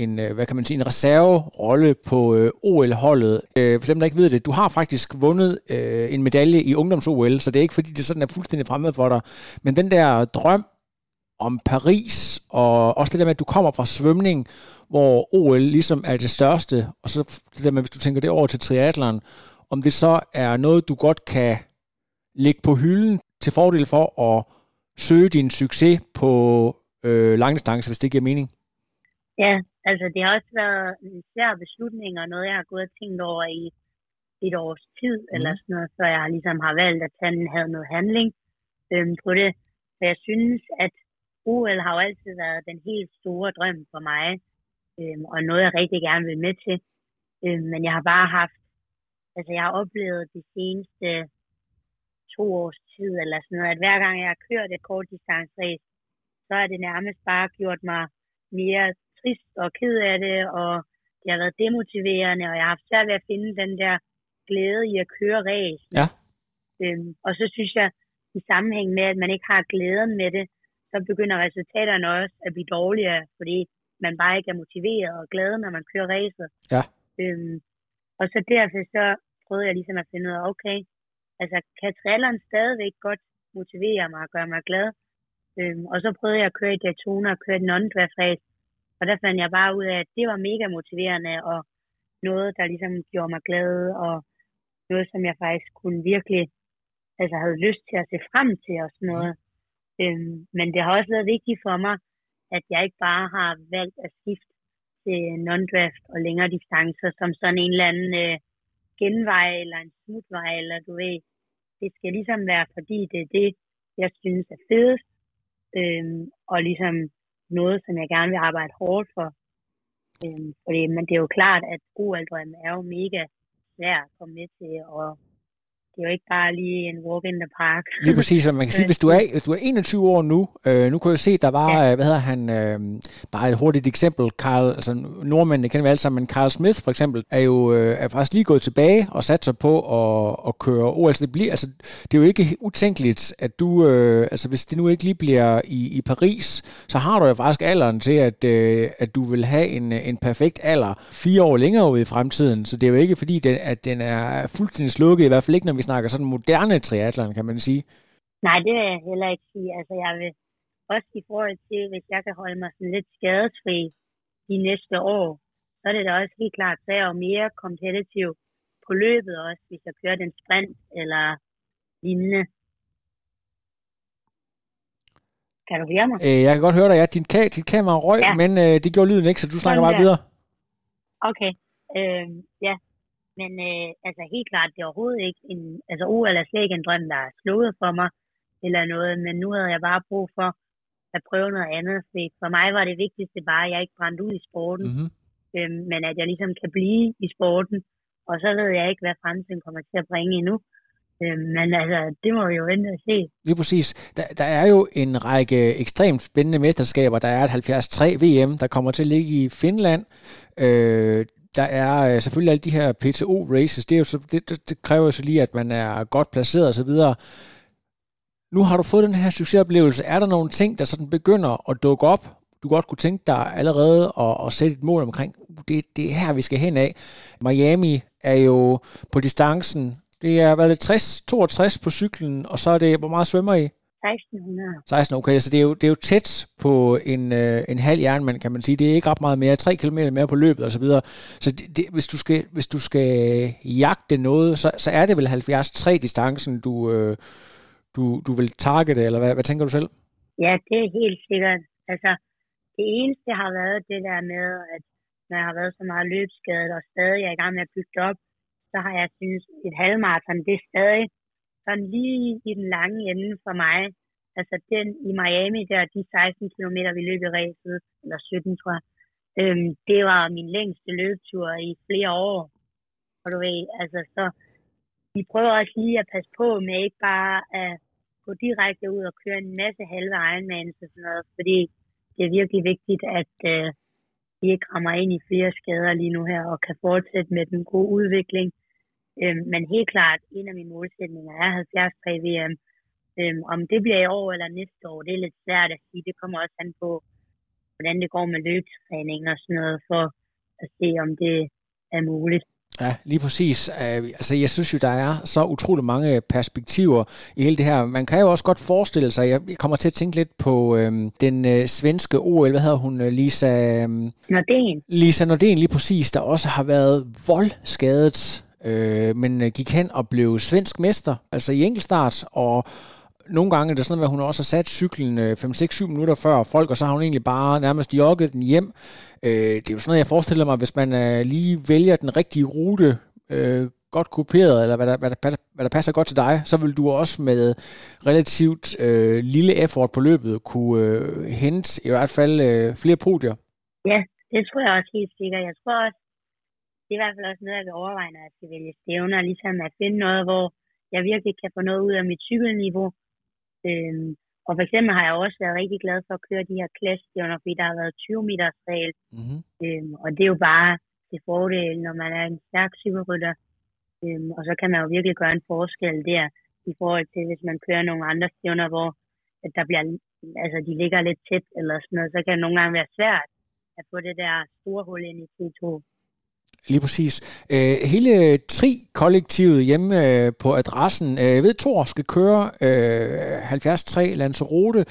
en øh, hvad kan man sige, en reserverolle på øh, OL-holdet. Øh, for dem, der ikke ved det, du har faktisk vundet øh, en medalje i ungdoms-OL, så det er ikke fordi, det sådan er fuldstændig fremmed for dig. Men den der drøm om Paris, og også det der med, at du kommer fra svømning, hvor OL ligesom er det største, og så det der med, hvis du tænker det over til triathlon, om det så er noget, du godt kan lægge på hylden til fordel for at søge din succes på øh, langdistance, hvis det giver mening? Ja, altså det har også været en svær beslutning, og noget, jeg har gået og tænkt over i et års tid, mm. eller sådan noget, så jeg ligesom har valgt, at han havde noget handling øhm, på det. Så jeg synes, at OL har jo altid været den helt store drøm for mig, øhm, og noget, jeg rigtig gerne vil med til. Øhm, men jeg har bare haft, altså jeg har oplevet de seneste to års tid, eller sådan noget, at hver gang jeg har kørt et kort distanceræs, så har det nærmest bare gjort mig mere trist og ked af det, og det har været demotiverende, og jeg har haft svært ved at finde den der glæde i at køre ræs. Ja. Øhm, og så synes jeg, i sammenhæng med, at man ikke har glæden med det, så begynder resultaterne også at blive dårligere, fordi man bare ikke er motiveret og glad, når man kører racet. Ja. Øhm, og så derfor så prøvede jeg ligesom at finde ud af, okay, altså kan trilleren stadigvæk godt motivere mig og gøre mig glad. Øhm, og så prøvede jeg at køre i Daytona og køre et non race og der fandt jeg bare ud af, at det var mega motiverende og noget, der ligesom gjorde mig glad og noget, som jeg faktisk kunne virkelig, altså havde lyst til at se frem til og sådan noget. Øhm, men det har også været vigtigt for mig, at jeg ikke bare har valgt at skifte til non-draft og længere distancer som sådan en eller anden øh, genvej eller en smutvej, eller du ved, det skal ligesom være, fordi det er det, jeg synes er fedest, øhm, og ligesom noget, som jeg gerne vil arbejde hårdt for. Øhm, fordi, men det er jo klart, at OL-drømmen er jo mega svær at komme med til, og det er jo ikke bare lige en walk in the park. Lige præcis, og man kan sige, hvis du er, hvis du er 21 år nu, øh, nu kan jeg se, der var, ja. Øh, hvad hedder han, øh, bare et hurtigt eksempel, Carl, altså nordmænd, det kender vi alle sammen, men Carl Smith for eksempel, er jo øh, er faktisk lige gået tilbage og sat sig på at, at køre OL. Så det, bliver, altså, det er jo ikke utænkeligt, at du, øh, altså hvis det nu ikke lige bliver i, i Paris, så har du jo faktisk alderen til, at, øh, at du vil have en, en perfekt alder fire år længere ude i fremtiden. Så det er jo ikke fordi, den, at den er fuldstændig slukket, i hvert fald ikke, når vi snakker sådan moderne triathlon, kan man sige. Nej, det vil jeg heller ikke sige. Altså, jeg vil også i forhold til, hvis jeg kan holde mig sådan lidt skadesfri de næste år, så er det da også helt klart, så er jeg jo mere kompetitiv på løbet også, hvis jeg kører den sprint eller lignende. Kan du høre mig? Øh, jeg kan godt høre dig, ja. Din, ka- dit kamera røg, ja. men øh, det gjorde lyden ikke, så du snakker bare videre. Okay. Øh, ja, men øh, altså helt klart, det er overhovedet ikke en, altså OL er slet ikke en drøm, der er slået for mig, eller noget, men nu havde jeg bare brug for at prøve noget andet, for for mig var det vigtigste bare, at jeg ikke brændte ud i sporten, mm-hmm. øhm, men at jeg ligesom kan blive i sporten, og så ved jeg ikke, hvad fremtiden kommer til at bringe endnu. Øhm, men altså, det må vi jo vente og se. Lige præcis. Der, der er jo en række ekstremt spændende mesterskaber. Der er et 73 VM, der kommer til at ligge i Finland. Øh, der er øh, selvfølgelig alle de her PTO-races, det, er jo så, det, det, det kræver jo så lige, at man er godt placeret osv. Nu har du fået den her succesoplevelse. Er der nogle ting, der sådan begynder at dukke op, du godt kunne tænke dig allerede at, at sætte et mål omkring, uh, det, det er her, vi skal hen af. Miami er jo på distancen, det er været 60, 62 på cyklen, og så er det, hvor meget svømmer I? 1600. 16, okay, så det er jo, det er jo tæt på en, øh, en halv jernmand, kan man sige. Det er ikke ret meget mere, 3 km mere på løbet og så videre. Så det, det, hvis, du skal, hvis du skal jagte noget, så, så er det vel 73 distancen, du, øh, du, du vil targete, eller hvad, hvad tænker du selv? Ja, det er helt sikkert. Altså, det eneste har været det der med, at når jeg har været så meget løbsskadet, og stadig er i gang med at bygge op, så har jeg synes, et halvmarathon, det er stadig sådan lige i den lange ende for mig. Altså den i Miami der, de 16 km vi løb i ræset, eller 17 tror jeg, øhm, det var min længste løbetur i flere år. Og du ved, altså så vi prøver også lige at passe på med ikke bare at gå direkte ud og køre en masse halve Ironmans og sådan noget, fordi det er virkelig vigtigt, at øh, vi ikke rammer ind i flere skader lige nu her, og kan fortsætte med den gode udvikling. Øhm, men helt klart, en af mine målsætninger er 70 3 VM. Øhm, om det bliver i år eller næste år, det er lidt svært at sige. Det kommer også an på, hvordan det går med løbstræning og sådan noget, for at se, om det er muligt. Ja, lige præcis. Uh, altså, jeg synes jo, der er så utrolig mange perspektiver i hele det her. Man kan jo også godt forestille sig, jeg kommer til at tænke lidt på øhm, den øh, svenske OL, hvad hedder hun, øh, Lisa... Øhm, Nordén. Lisa Nordén, lige præcis, der også har været voldskadet, øh, men øh, gik hen og blev svensk mester, altså i enkeltstart, og nogle gange er det sådan noget, at hun også har sat cyklen øh, 5-6-7 minutter før folk, og så har hun egentlig bare nærmest jogget den hjem. Øh, det er jo sådan noget, jeg forestiller mig, hvis man øh, lige vælger den rigtige rute, øh, godt kopieret, eller hvad der, hvad, der, hvad der passer godt til dig, så vil du også med relativt øh, lille effort på løbet kunne øh, hente i hvert fald øh, flere podier. Ja, det tror jeg også helt sikkert. Jeg tror også, det er i hvert fald også noget, jeg vil overveje, når jeg skal vælge stævner, ligesom at finde noget, hvor jeg virkelig kan få noget ud af mit cykelniveau, Øhm, og for eksempel har jeg også været rigtig glad for at køre de her klassestævner, fordi der har været 20 meters regel. Mm-hmm. Øhm, og det er jo bare til fordel, når man er en stærk cykelrytter. Øhm, og så kan man jo virkelig gøre en forskel der, i forhold til hvis man kører nogle andre stævner, hvor at der bliver, altså de ligger lidt tæt eller sådan noget, så kan det nogle gange være svært at få det der store hul ind i T2. Lige præcis. Øh, hele Tri-kollektivet hjemme øh, på adressen. Øh, jeg ved, Thor skal køre øh, 73 Lanzarote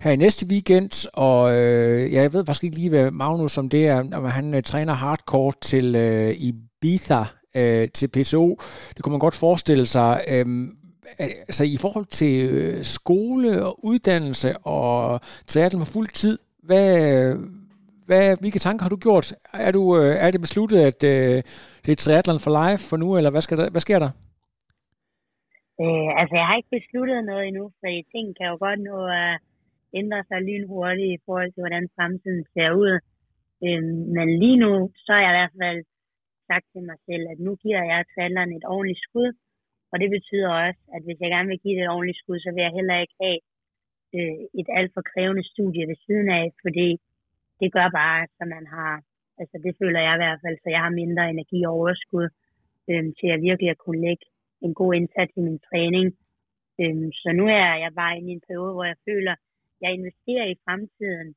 her i næste weekend, og øh, jeg ved faktisk ikke lige, hvad Magnus om det er, om han øh, træner hardcore til øh, Ibiza øh, til PCO. Det kunne man godt forestille sig. Øh, altså i forhold til øh, skole og uddannelse og triathlon på fuld tid, hvad, hvad, hvilke tanker har du gjort? Er, du, øh, er det besluttet, at øh, det er triathlon for life for nu, eller hvad, skal der, hvad sker der? Øh, altså, jeg har ikke besluttet noget endnu, for ting kan jo godt nå at ændre sig lynhurtigt i forhold til, hvordan fremtiden ser ud. Øh, men lige nu, så har jeg i hvert fald sagt til mig selv, at nu giver jeg triathlon et ordentligt skud, og det betyder også, at hvis jeg gerne vil give det et ordentligt skud, så vil jeg heller ikke have øh, et alt for krævende studie ved siden af, fordi det gør bare, at man har, altså det føler jeg i hvert fald, så jeg har mindre energi og overskud øhm, til at virkelig at kunne lægge en god indsats i min træning. Øhm, så nu er jeg bare inde i en periode, hvor jeg føler, at jeg investerer i fremtiden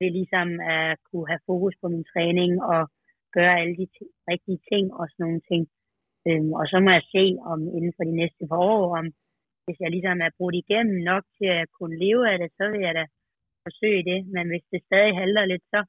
ved ligesom at kunne have fokus på min træning og gøre alle de t- rigtige ting og sådan nogle ting. Øhm, og så må jeg se om inden for de næste par år, om hvis jeg ligesom er brugt igennem nok til at kunne leve af det, så vil jeg da forsøge det, men hvis det stadig halter lidt, så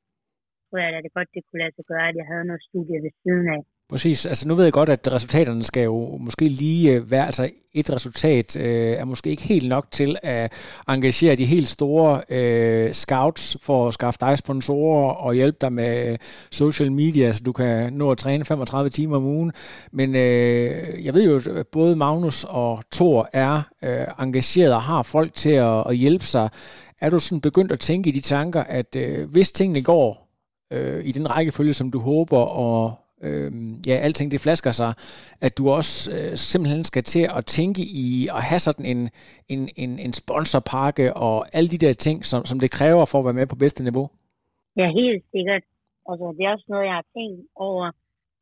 tror jeg at det godt, det kunne lade sig gøre, at jeg havde noget studie ved siden af. Præcis. Altså nu ved jeg godt, at resultaterne skal jo måske lige øh, være, altså et resultat øh, er måske ikke helt nok til at engagere de helt store øh, scouts for at skaffe dig sponsorer og hjælpe dig med øh, social media, så du kan nå at træne 35 timer om ugen. Men øh, jeg ved jo, at både Magnus og Thor er øh, engageret og har folk til at, at hjælpe sig er du sådan begyndt at tænke i de tanker, at øh, hvis tingene går øh, i den rækkefølge, som du håber, og øh, ja, alting det flasker sig, at du også øh, simpelthen skal til at tænke i at have sådan en, en, en, en sponsorpakke og alle de der ting, som, som det kræver for at være med på bedste niveau? Ja, helt sikkert. Altså, det er også noget, jeg har tænkt over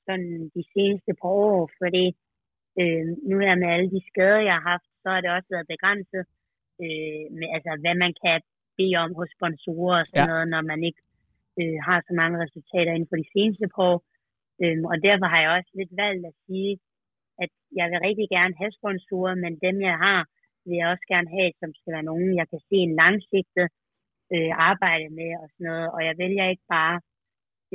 sådan de seneste par år, fordi øh, nu er med alle de skader, jeg har haft, så har det også været begrænset øh, med, altså, hvad man kan bede om hos sponsorer og sådan ja. noget, når man ikke øh, har så mange resultater inden for de seneste par år. Øhm, og derfor har jeg også lidt valgt at sige, at jeg vil rigtig gerne have sponsorer, men dem jeg har, vil jeg også gerne have, som skal være nogen, jeg kan se en langsigtet øh, arbejde med og sådan noget. Og jeg vælger ikke bare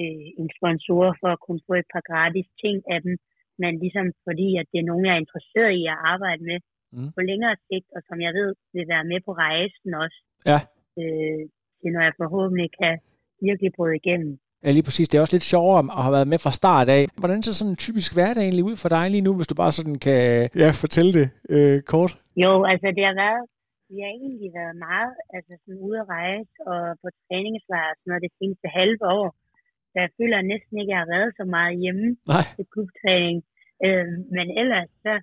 øh, en sponsor for at kunne få et par gratis ting af dem, men ligesom fordi, at det er nogen, jeg er interesseret i at arbejde med mm. på længere sigt, og som jeg ved vil være med på rejsen også. Ja. Øh, til når jeg forhåbentlig kan virkelig bryde igennem. Ja, lige præcis. Det er også lidt sjovere at have været med fra start af. Hvordan ser sådan en typisk hverdag egentlig ud for dig lige nu, hvis du bare sådan kan ja, fortælle det øh, kort? Jo, altså det har været, vi har egentlig været meget altså sådan ude at rejse og på træningslejr og sådan noget det seneste halve år. Så jeg føler næsten ikke, at jeg har været så meget hjemme Nej. til klubtræning. Øh, men ellers så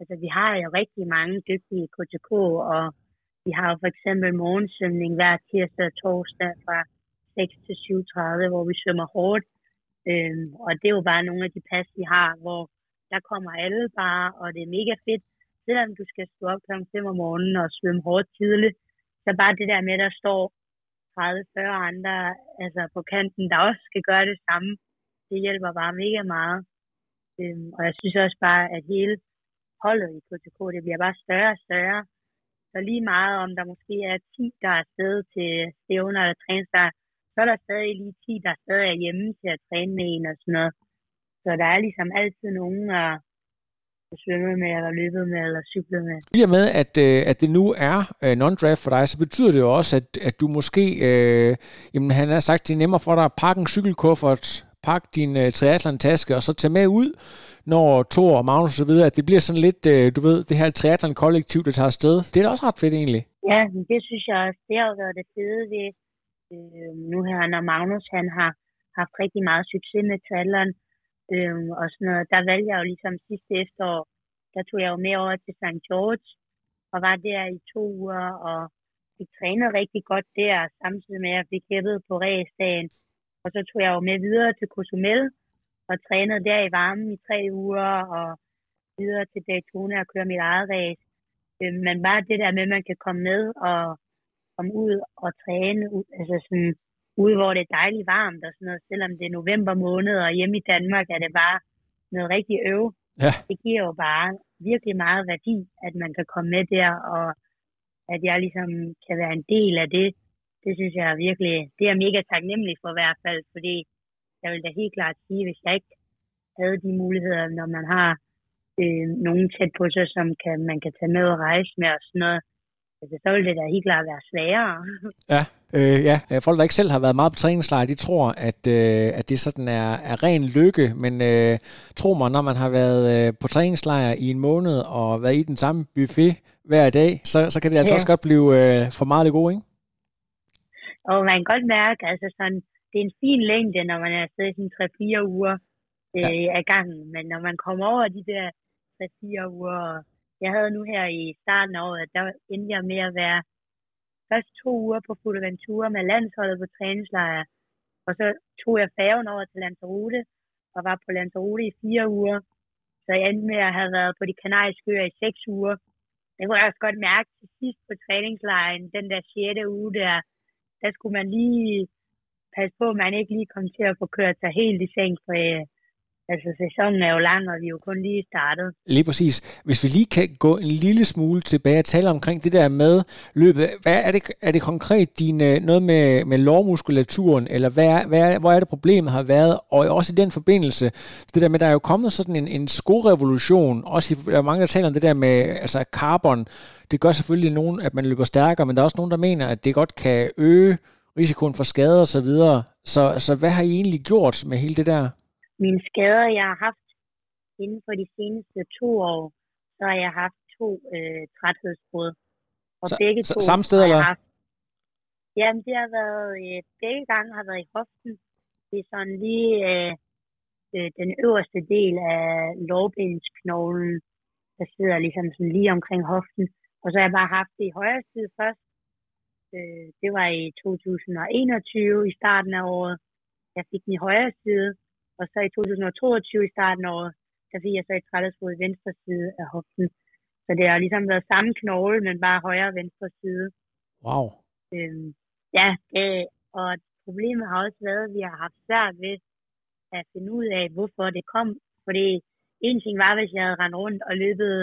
altså vi har jo rigtig mange dygtige KTK, og vi har jo for eksempel morgensvømning hver tirsdag og torsdag fra 6 til 7.30, hvor vi svømmer hårdt. Øhm, og det er jo bare nogle af de pas, vi har, hvor der kommer alle bare, og det er mega fedt. Selvom du skal stå op kl. 5 om morgenen og svømme hårdt tidligt, så bare det der med, at der står 30-40 andre altså på kanten, der også skal gøre det samme, det hjælper bare mega meget. Øhm, og jeg synes også bare, at hele holdet i KTK, det bliver bare større og større. Så lige meget om der måske er 10, der er afsted til stævner eller træningslejr, så er der stadig lige 10, der stadig er hjemme til at træne med en og sådan noget. Så der er ligesom altid nogen at svømme med, eller løbe med, eller cykle med. I og med, at, øh, at det nu er øh, non-draft for dig, så betyder det jo også, at, at du måske, øh, jamen han har sagt, det er nemmere for dig at pakke en cykelkuffert, pakke din øh, triathlon-taske, og så tage med ud, når Thor og Magnus og så videre, at det bliver sådan lidt, øh, du ved, det her triathlon-kollektiv, der tager afsted. Det er da også ret fedt egentlig. Ja, det synes jeg også, det har været det fede ved øh, nu her, når Magnus han har haft rigtig meget succes med triathlon, øh, og sådan noget. Der valgte jeg jo ligesom sidste efterår, der tog jeg jo med over til St. George, og var der i to uger, og fik trænet rigtig godt der, samtidig med at jeg fik hæppet på ræsdagen. Og så tog jeg jo med videre til Cozumel, og trænede der i varmen i tre uger, og videre til Daytona og køre mit eget race. Øh, men bare det der med, at man kan komme med og komme ud og træne, altså sådan, ude hvor det er dejligt varmt og sådan noget, selvom det er november måned, og hjemme i Danmark er det bare noget rigtig øv. Ja. Det giver jo bare virkelig meget værdi, at man kan komme med der, og at jeg ligesom kan være en del af det. Det synes jeg er virkelig, det er mega taknemmelig for i hvert fald, fordi jeg vil da helt klart sige, hvis jeg ikke havde de muligheder, når man har øh, nogen tæt på sig, som kan, man kan tage med og rejse med og sådan noget, altså, så ville det da helt klart være sværere. Ja, øh, ja. Folk, der ikke selv har været meget på træningslejr, de tror, at, øh, at det sådan er, er ren lykke, men øh, tro mig, når man har været øh, på træningslejr i en måned og været i den samme buffet hver dag, så, så kan det altså Ja. også godt blive øh, for meget det gode, ikke? Og man kan godt mærke, altså sådan, det er en fin længde, når man er afsted i sådan 3-4 uger øh, ja. af gangen. Men når man kommer over de der 3-4 uger, jeg havde nu her i starten af året, der endte jeg med at være først to uger på Fuerteventura med landsholdet på træningslejr. Og så tog jeg færgen over til Lanzarote, og var på Lanzarote i fire uger. Så jeg endte med at have været på de kanariske øer i seks uger. Det kunne jeg også godt mærke til sidst på træningslejren, den der 6. uge der, der skulle man lige passe på, at man ikke lige kom til at få kørt sig helt i seng, for øh, altså, sæsonen er jo lang, og vi er jo kun lige startet. Lige præcis. Hvis vi lige kan gå en lille smule tilbage og tale omkring det der med løbet. Hvad er det, er det konkret din, øh, noget med, med lårmuskulaturen, eller hvad er, hvad er, hvor er det problemet har været? Og også i den forbindelse, det der med, der er jo kommet sådan en, en skorevolution, også i, der er mange, der taler om det der med altså carbon. Det gør selvfølgelig nogen, at man løber stærkere, men der er også nogen, der mener, at det godt kan øge risikoen for skader osv. Så, videre. så, så hvad har I egentlig gjort med hele det der? Mine skader, jeg har haft inden for de seneste to år, så har jeg haft to øh, træthedsbrud. Og Så- begge to samme sted, eller? haft. Jamen, det har været, øh, begge gange har været i hoften. Det er sådan lige øh, øh, den øverste del af lårbensknoglen, der sidder ligesom sådan lige omkring hoften. Og så har jeg bare haft det i højre side først. Øh, det var i 2021 i starten af året. Jeg fik den i højre side. Og så i 2022 i starten af året, der fik jeg så et træthedsbrud i venstre side af hoften. Så det har ligesom været samme knogle, men bare højre og venstre side. Wow. Øhm, ja, øh, og problemet har også været, at vi har haft svært ved at finde ud af, hvorfor det kom. Fordi en ting var, hvis jeg havde rendt rundt og løbet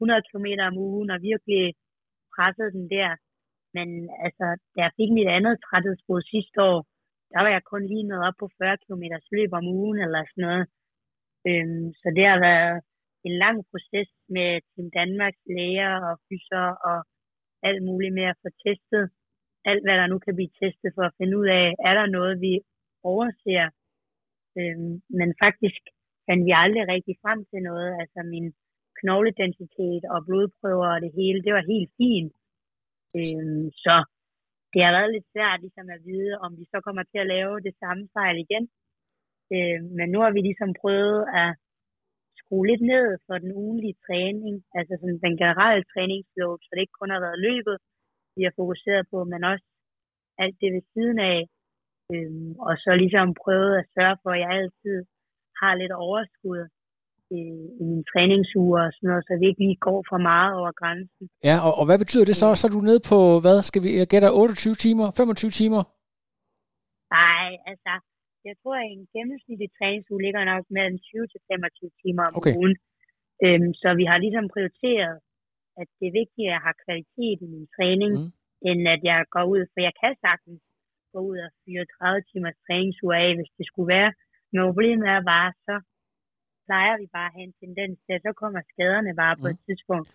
100 km om ugen og virkelig presset den der. Men altså, da jeg fik mit andet træthedsbrud sidste år, der var jeg kun lige nået op på 40 km løb om ugen eller sådan noget. Øhm, så det har været en lang proces med Team Danmarks læger og fyser og alt muligt med at få testet alt, hvad der nu kan blive testet for at finde ud af, er der noget, vi overser. Øhm, men faktisk fandt vi aldrig rigtig frem til noget. Altså min knogledensitet og blodprøver og det hele, det var helt fint. Øhm, så det har været lidt svært ligesom at vide, om vi så kommer til at lave det samme fejl igen. Øh, men nu har vi ligesom prøvet at skrue lidt ned for den ugenlige træning, altså sådan den generelle træningsflow, så det ikke kun har været løbet, vi har fokuseret på, men også alt det ved siden af. Øhm, og så ligesom prøvet at sørge for, at jeg altid har lidt overskud i, i mine træningsuger og sådan noget, så vi ikke lige går for meget over grænsen. Ja, og, og hvad betyder det så? Så er du nede på, hvad skal vi, jeg gætter 28 timer, 25 timer? Nej, altså, jeg tror, at en gennemsnitlig træningsuge ligger nok mellem 20 til 25 timer om Okay. ugen. Øhm, så vi har ligesom prioriteret, at det er vigtigt, at jeg har kvalitet i min træning, mm. end at jeg går ud, for jeg kan sagtens gå ud og fyre 30 timers træningsuge af, hvis det skulle være. Men problemet er bare, så plejer vi bare at have en tendens til, at så kommer skaderne bare på et tidspunkt.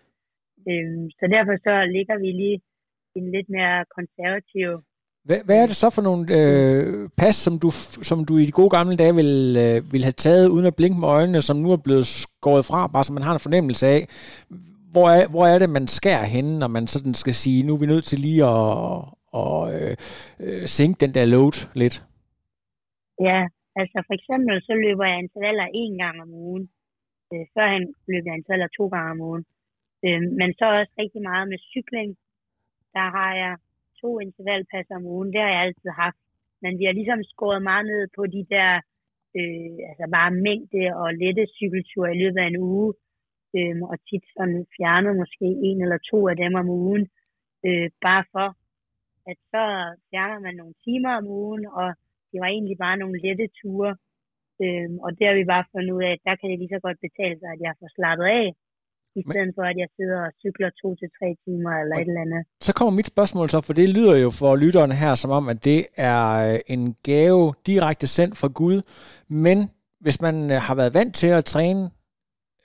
Øhm, så derfor så ligger vi lige en lidt mere konservativ Hvad, hvad er det så for nogle øh, pas, som du, som du i de gode gamle dage ville, øh, ville have taget uden at blinke med øjnene, som nu er blevet skåret fra, bare så man har en fornemmelse af, hvor er, hvor er det, man skærer henne, når man sådan skal sige, nu er vi nødt til lige at, og, øh, øh, sænke den der load lidt? Ja, altså for eksempel så løber jeg intervaller en gang om ugen. Øh, førhen løb jeg intervaller to gange om ugen. Øh, men så også rigtig meget med cykling. Der har jeg to intervallpasser om ugen. Det har jeg altid haft. Men vi har ligesom skåret meget ned på de der, øh, altså bare mængde og lette cykelture i løbet af en uge. Øh, og tit sådan fjernet måske en eller to af dem om ugen. Øh, bare for, at så fjerner man nogle timer om ugen, og det var egentlig bare nogle lette ture. Øhm, og det har vi bare fundet ud af, at der kan det lige så godt betale sig, at jeg får slappet af, i stedet for at jeg sidder og cykler to til tre timer eller et eller andet. Så kommer mit spørgsmål så, for det lyder jo for lytterne her som om, at det er øh, en gave direkte sendt fra Gud, men hvis man øh, har været vant til at træne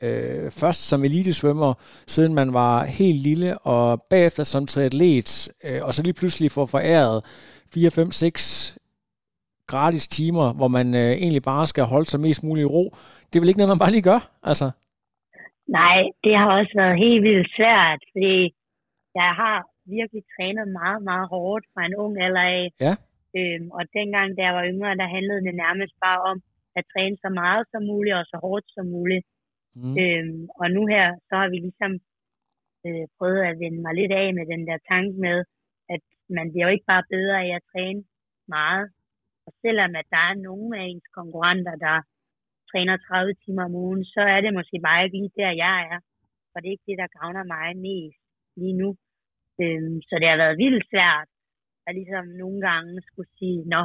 øh, først som elitesvømmer, siden man var helt lille, og bagefter som triatlet, øh, og så lige pludselig får foræret 4, 5, 6 gratis timer, hvor man øh, egentlig bare skal holde sig mest muligt i ro. Det er vel ikke noget, man bare lige gør? Altså, Nej, det har også været helt vildt svært, fordi jeg har virkelig trænet meget, meget hårdt fra en ung alder af. Ja. Øhm, og dengang, da jeg var yngre, der handlede det nærmest bare om at træne så meget som muligt og så hårdt som muligt. mm. Øhm, og nu her, så har vi ligesom øh, prøvet at vende mig lidt af med den der tanke med, at man bliver jo ikke bare bedre af at træne meget. Og selvom at der er nogle af ens konkurrenter, der træner 30 timer om ugen, så er det måske bare ikke lige der, jeg er. For det er ikke det, der gavner mig mest lige nu. Øhm, så det har været vildt svært at ligesom nogle gange skulle sige, nå,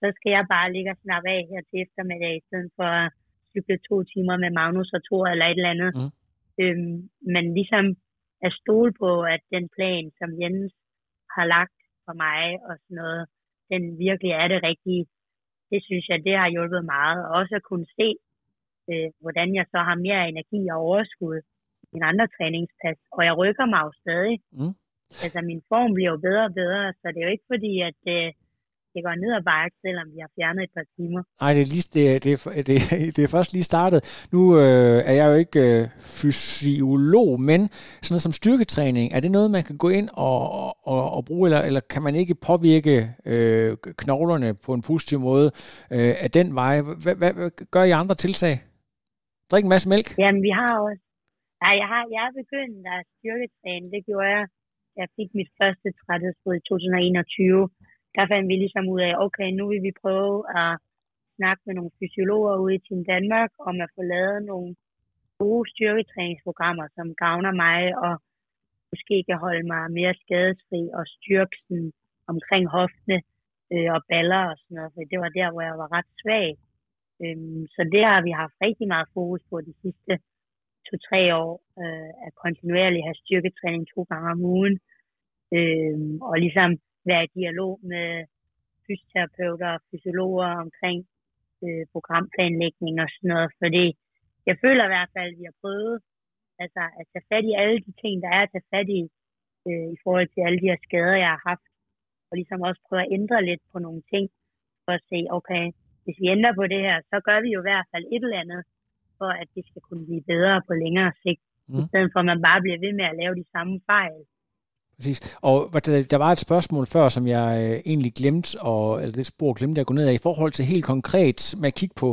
så skal jeg bare ligge og snappe af her til eftermiddag, i stedet for at cykle to timer med Magnus og Thor eller et eller andet. Mm. Øhm, men ligesom at stole på, at den plan, som Jens har lagt for mig og sådan noget, den virkelig er det rigtige. Det synes jeg, det har hjulpet meget. Og også at kunne se, øh, hvordan jeg så har mere energi og overskud i mine andre træningspas. Og jeg rykker mig jo stadig. Mm. Altså min form bliver jo bedre og bedre, så det er jo ikke fordi, at øh, det går ned ad bakke, selvom vi har fjernet et par timer. Nej, det er, lige, det, det, det, det er først lige startet. Nu øh, er jeg jo ikke øh, fysiolog, men sådan noget som styrketræning, er det noget, man kan gå ind og, og, og bruge, eller, eller kan man ikke påvirke øh, knoglerne på en positiv måde øh, af den vej? Hvad, hvad, hvad gør I andre tiltag? Drik en masse mælk? Jamen, vi har også... Nej, jeg har, jeg er begyndt at styrketræne. Det gjorde jeg, jeg fik mit første træthedsbrud i 2021. Der fandt vi ligesom ud af, okay, nu vil vi prøve at snakke med nogle fysiologer ude i Team Danmark om at få lavet nogle gode styrketræningsprogrammer, som gavner mig og måske kan holde mig mere skadesfri og styrke sådan omkring hoftene øh, og baller og sådan noget, for det var der, hvor jeg var ret svag. Øhm, så det har vi haft rigtig meget fokus på de sidste to-tre år, øh, at kontinuerligt have styrketræning to gange om ugen, øh, og ligesom være i dialog med fysioterapeuter og fysiologer omkring øh, programplanlægning og sådan noget, fordi jeg føler i hvert fald, at vi har prøvet altså, at tage fat i alle de ting, der er at tage fat i, øh, i forhold til alle de her skader, jeg har haft, og ligesom også prøve at ændre lidt på nogle ting, for at se, okay, hvis vi ændrer på det her, så gør vi jo i hvert fald et eller andet, for at det skal kunne blive bedre på længere sigt, mm. i stedet for at man bare bliver ved med at lave de samme fejl. Præcis. Og der, var et spørgsmål før, som jeg øh, egentlig glemte, og, eller det spor glemte jeg at gå ned af, i forhold til helt konkret med at kigge på,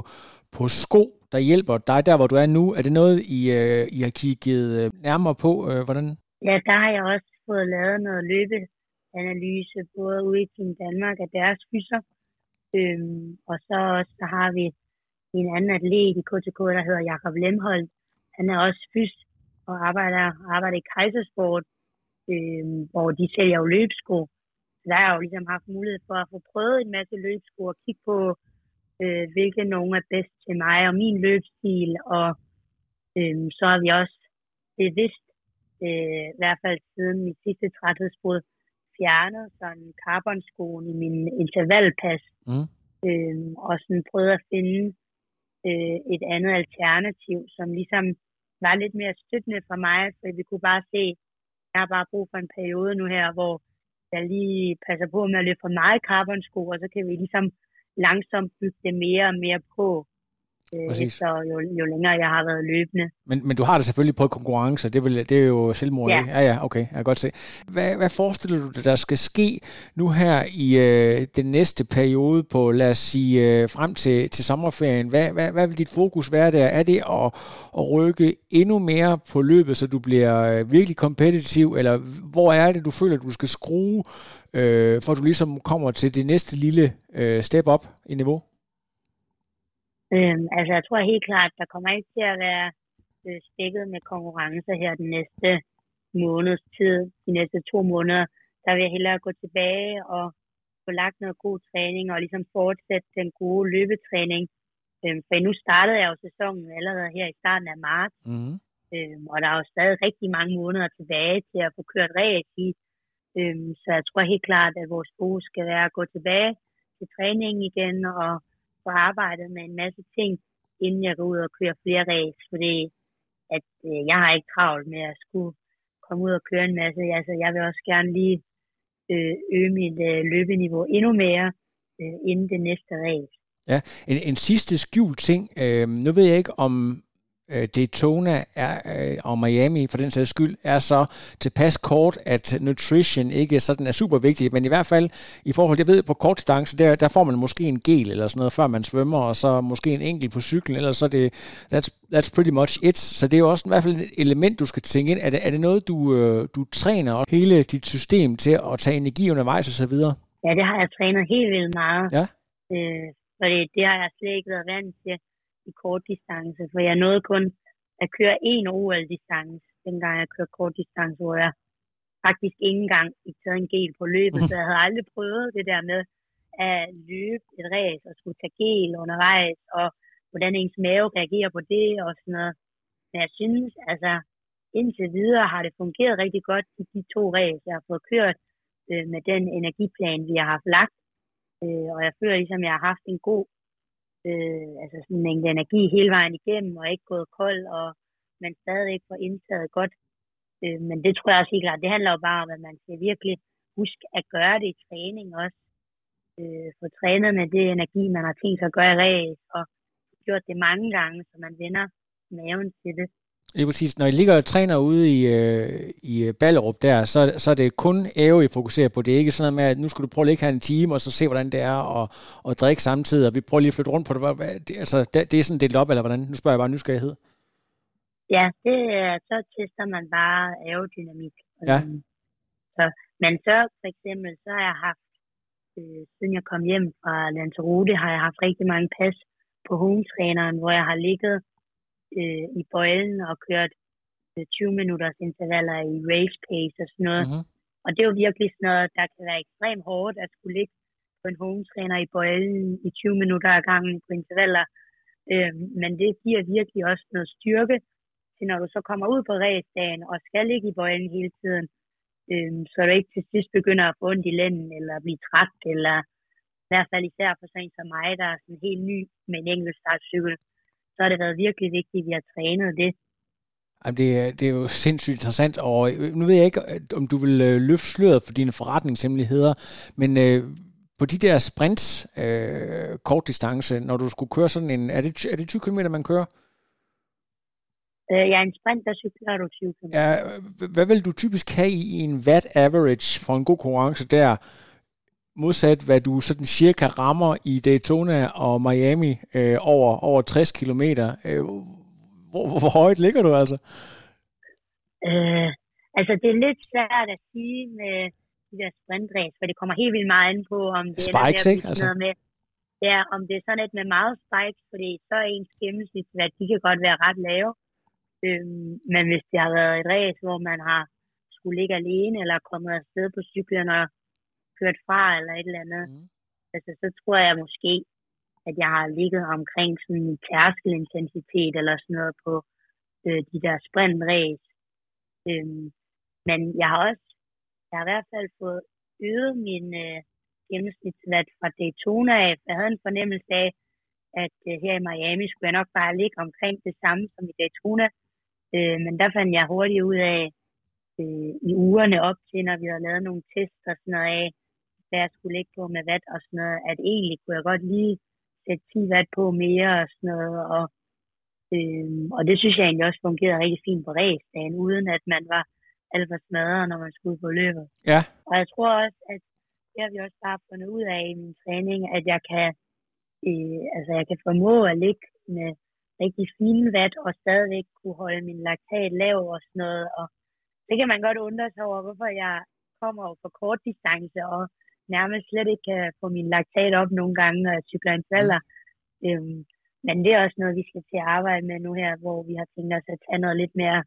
på sko. der hjælper dig der, hvor du er nu? Er det noget, I, øh, I har kigget øh, nærmere på? Hvordan? Ja, der har jeg også fået lavet noget løbeanalyse, både ude i Team Danmark af deres fyser, øhm, og så også, der har vi en anden atlet i KTK, der hedder Jakob Lemholdt. Han er også fys og arbejder, arbejder i Kejsersport, øhm, hvor de sælger jo løbsko. Så der har jeg jo ligesom haft mulighed for at få prøvet en masse løbsko og kigge på, øh, hvilke nogen er bedst til mig og min løbstil. Og øh, så har vi også bevidst, øh, i hvert fald siden mit sidste træthedsbrud, fjernet sådan carbonskoen i min intervallpas. Mm. Øh, og sådan prøvet at finde øh, et andet alternativ, som ligesom var lidt mere støttende for mig, for vi kunne bare se, jeg har bare brug for en periode nu her, hvor jeg lige passer på med at løbe for meget carbonsko, og så kan vi ligesom langsomt bygge det mere og mere på øh, efter jo, jo længere jeg har været løbende. Men, men du har det selvfølgelig på konkurrence, det, vil, det er jo selvmord, ja. Ja, ja, okay, jeg kan godt se. Hvad, hvad forestiller du dig, der skal ske nu her i øh, den næste periode på, lad os sige, øh, frem til, til sommerferien? Hvad, hvad, hvad vil dit fokus være der? Er det at, at rykke endnu mere på løbet, så du bliver øh, virkelig kompetitiv, eller hvor er det, du føler, du skal skrue, øh, for at du ligesom kommer til det næste lille øh, step op i niveau? Øhm, altså, jeg tror helt klart, der kommer ikke til at være øh, stikket med konkurrencer her den næste måneds tid, de næste to måneder. Der vil jeg hellere gå tilbage og få lagt noget god træning og ligesom fortsætte den gode løbetræning. Øhm, for nu startede jeg jo sæsonen allerede her i starten af marts. Mm. Øhm, og der er jo stadig rigtig mange måneder tilbage til at få kørt race i. Øhm, så jeg tror helt klart, at vores fokus skal være at gå tilbage til træningen igen og få arbejdet med en masse ting, inden jeg går ud og kører flere ræs, fordi at øh, jeg har ikke travlt med at skulle komme ud og køre en masse. Altså, jeg vil også gerne lige øh, øge mit øh, løbeniveau endnu mere øh, inden det næste race. Ja, en, en sidste skjult ting. Øh, nu ved jeg ikke, om øh, Daytona er, øh, og Miami for den sags skyld er så tilpas kort, at nutrition ikke sådan er super vigtigt, men i hvert fald i forhold, jeg ved på kort distance, der, der får man måske en gel eller sådan noget, før man svømmer, og så måske en enkelt på cyklen, eller så er det, that's, that's pretty much it. Så det er jo også i hvert fald et element, du skal tænke ind. Er det, er det noget, du, øh, du træner hele dit system til at tage energi undervejs og så videre? Ja, det har jeg trænet helt vildt meget. Ja. Øh, fordi det har jeg slet ikke været vant til i kort distance, for jeg nåede kun at køre en OL-distance, dengang jeg kørte kort distance, hvor jeg faktisk ikke engang fik taget en gel på løbet, så jeg havde aldrig prøvet det der med at løbe et race og skulle tage gel undervejs, og hvordan ens mave reagerer på det og sådan noget. Men jeg synes, altså indtil videre har det fungeret rigtig godt i de to race, jeg har fået kørt øh, med den energiplan, vi har haft lagt. Øh, og jeg føler ligesom, jeg har haft en god øh, altså sådan en mængde energi hele vejen igennem, og ikke gået kold, og man stadigvæk ikke får indtaget godt. Øh, men det tror jeg også helt klart, det handler jo bare om, at man skal virkelig huske at gøre det i træning også. Øh, få trænet med det energi, man har tænkt sig at gøre i ræs, og gjort det mange gange, så man vender maven til det. Er præcis. Når I ligger og træner ude i, øh, i Ballerup der, så, så er det kun æve, I fokuserer på. Det er ikke sådan noget med, at nu skal du prøve at ligge her en time, og så se, hvordan det er, og, og drikke samtidig, og vi prøver lige at flytte rundt på det. det altså, det, det er sådan delt op, eller hvordan? Nu spørger jeg bare nysgerrighed. Ja, det er, så tester man bare aerodynamik. Ja. Så, men så for eksempel, så har jeg haft, øh, siden jeg kom hjem fra Lanzarote, har jeg haft rigtig mange pas på hometræneren, hvor jeg har ligget øh, i bøjlen og kørt øh, 20 minutters intervaller i race pace og sådan noget. Mm-hmm. Og det er jo virkelig sådan noget, der kan være ekstremt hårdt at skulle ligge på en hometræner i bøjlen i 20 minutter ad gangen på intervaller. Øh, men det giver virkelig også noget styrke til, når du så kommer ud på racedagen og skal ligge i bøjlen hele tiden, øh, så du ikke til sidst begynder at få ondt i lænden eller blive træt, eller i hvert fald især for sådan som mig, der er sådan helt ny med en enkelt startcykel så har det været virkelig vigtigt, at vi har trænet det. Jamen, det, er, det er jo sindssygt interessant, og nu ved jeg ikke, om du vil øh, løfte sløret for dine forretningshemmeligheder, men øh, på de der sprints, øh, kort distance, når du skulle køre sådan en, er det, er det 20 km, man kører? Øh, ja, en sprint, der cykler du 20 km. Ja, hvad vil du typisk have i en watt average for en god konkurrence der? Modsat hvad du sådan cirka rammer i Daytona og Miami øh, over, over 60 km. Øh, hvor, hvor, hvor højt ligger du altså? Øh, altså, det er lidt svært at sige med de der sprintræs, for det kommer helt vildt meget ind på, om det Spikes, er ikke? Altså. noget med, ja, om det er sådan et med meget spikes, fordi så er ens gennemsnitsværd, de kan godt være ret lave. Øhm, men hvis det har været et race, hvor man har skulle ligge alene, eller kommet afsted på cyklen og kørt fra, eller et eller andet, mm. altså, så tror jeg måske, at jeg har ligget omkring sådan en tærskelintensitet, eller sådan noget på øh, de der sprintrace. Øhm, men jeg har også, jeg har i hvert fald fået øget min øh, gennemsnitsvært fra Daytona af. Jeg havde en fornemmelse af, at øh, her i Miami skulle jeg nok bare ligge omkring det samme som i Daytona. Øh, men der fandt jeg hurtigt ud af, øh, i ugerne op til, når vi havde lavet nogle tests og sådan noget af, hvad jeg skulle ligge på med watt og sådan noget, at egentlig kunne jeg godt lige sætte 10 watt på mere og sådan noget, og, øh, og det synes jeg egentlig også fungerede rigtig fint på racedagen, uden at man var alt for smadret, når man skulle på løbet. Ja. Og jeg tror også, at det har vi også bare fundet ud af i min træning, at jeg kan, øh, altså jeg kan formå at ligge med rigtig fine vat og stadigvæk kunne holde min laktat lav og sådan noget. Og det kan man godt undre sig over, hvorfor jeg kommer over for kort distance og nærmest slet ikke kan få min laktat op nogle gange, når jeg cykler en falder. Mm. Øhm, men det er også noget, vi skal til at arbejde med nu her, hvor vi har tænkt os at tage noget lidt mere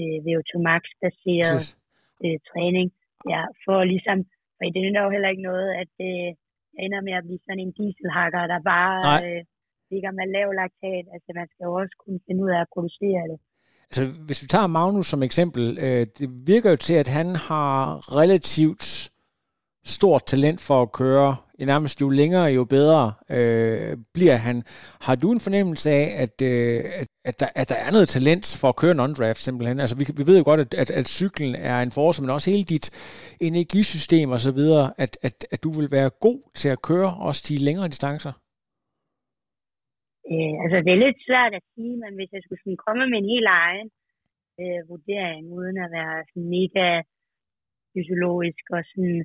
øh, VO2 max-baseret øh, træning. Ja, for ligesom, for det er jo heller ikke noget, at øh, jeg ender med at blive sådan en dieselhakker, der bare øh, ligger med lav laktat. Altså man skal jo også kunne finde ud af at producere det. Altså, hvis vi tager Magnus som eksempel, øh, det virker jo til, at han har relativt stort talent for at køre. I nærmest jo længere, jo bedre øh, bliver han. Har du en fornemmelse af, at, øh, at, at, der, at der er noget talent for at køre non-draft simpelthen? Altså, vi, vi ved jo godt, at, at, at cyklen er en force, men også hele dit energisystem og så videre, at, at, at du vil være god til at køre også de længere distancer? Øh, altså, det er lidt svært at sige, men hvis jeg skulle sådan komme med en helt egen øh, vurdering, uden at være sådan mega fysiologisk og sådan,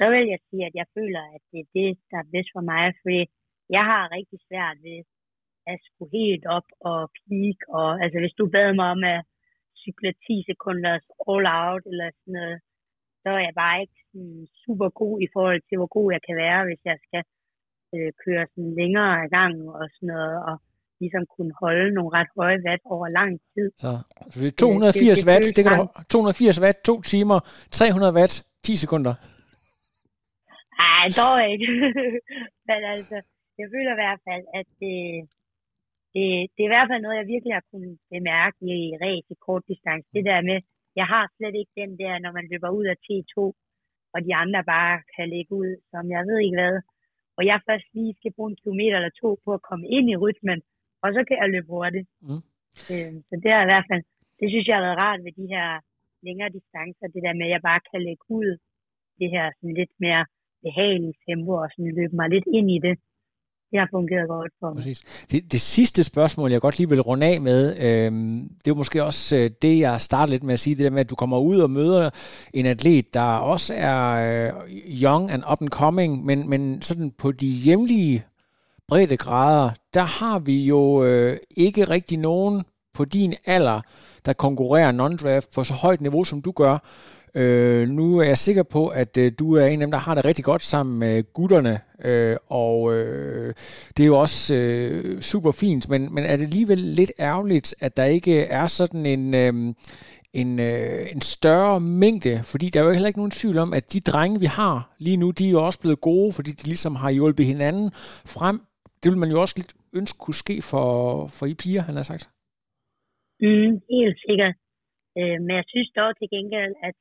så vil jeg sige, at jeg føler, at det er det, der er bedst for mig, fordi jeg har rigtig svært ved at skulle helt op og peak, og altså hvis du bad mig om at cykle 10 sekunder all out eller sådan noget, så er jeg bare ikke sådan super god i forhold til, hvor god jeg kan være, hvis jeg skal øh, køre sådan længere i gang og sådan noget, og ligesom kunne holde nogle ret høje watt over lang tid. Så 280 det, det, watt, det kan du, 280 watt, 2 timer, 300 watt, 10 sekunder. Nej, dog ikke. Men altså, jeg føler i hvert fald, at det, det, det er i hvert fald noget, jeg virkelig har kunnet bemærke i race i kort distance. Det der med, jeg har slet ikke den der, når man løber ud af T2, og de andre bare kan lægge ud, som jeg ved ikke hvad. Og jeg først lige skal bruge en kilometer eller to på at komme ind i rytmen, og så kan jeg løbe hurtigt. Mm. Øh, så det er i hvert fald, det synes jeg har været rart ved de her længere distancer, det der med, at jeg bare kan lægge ud det her sådan lidt mere behagelige tempo og sådan løbe mig lidt ind i det. Det har fungeret godt for mig. Præcis. Det, det sidste spørgsmål, jeg godt lige vil runde af med, øh, det er måske også øh, det, jeg startede lidt med at sige, det der med, at du kommer ud og møder en atlet, der også er øh, young and up and coming, men, men sådan på de hjemlige breddegrader, der har vi jo øh, ikke rigtig nogen på din alder, der konkurrerer non-draft på så højt niveau, som du gør. Øh, nu er jeg sikker på, at øh, du er en af dem, der har det rigtig godt sammen med gutterne, øh, og øh, det er jo også øh, super fint, men, men er det alligevel lidt ærgerligt, at der ikke er sådan en... Øh, en, øh, en større mængde, fordi der er jo heller ikke nogen tvivl om, at de drenge, vi har lige nu, de er jo også blevet gode, fordi de ligesom har hjulpet hinanden frem. Det vil man jo også lidt ønske kunne ske for, for I piger, han har sagt. Mm, helt sikkert. Øh, men jeg synes dog til gengæld, at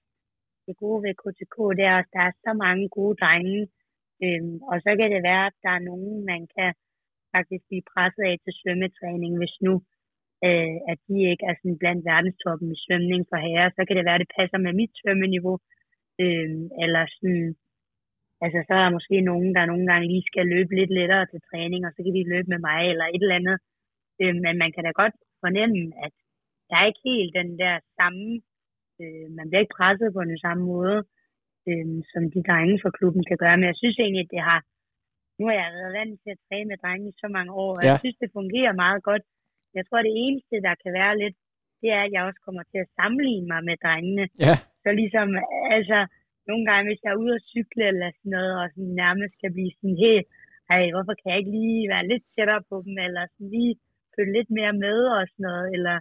det gode ved KTK, det er, at der er så mange gode drenge, øhm, og så kan det være, at der er nogen, man kan faktisk blive presset af til svømmetræning, hvis nu øh, at de ikke er sådan blandt verdenstoppen i svømning for herrer, så kan det være, at det passer med mit svømmeniveau, øhm, eller sådan, altså så er der måske nogen, der nogle gange lige skal løbe lidt lettere til træning, og så kan de løbe med mig, eller et eller andet. Øhm, men man kan da godt fornemme, at der er ikke helt den der samme øh, man bliver ikke presset på den samme måde. øh, som de drenge fra klubben kan gøre. Men jeg synes egentlig, at det har, nu har jeg været vant til at træne med drenge i så mange år, og Ja. jeg synes, det fungerer meget godt. Jeg tror, det eneste, der kan være lidt, det er, at jeg også kommer til at sammenligne mig med drengene. Ja, Så ligesom, altså, nogle gange, hvis jeg er ude at cykle eller sådan noget, og sådan nærmest kan blive sådan helt, ej, hvorfor kan jeg ikke lige være lidt tættere på dem, eller sådan lige følge lidt mere med og sådan noget, eller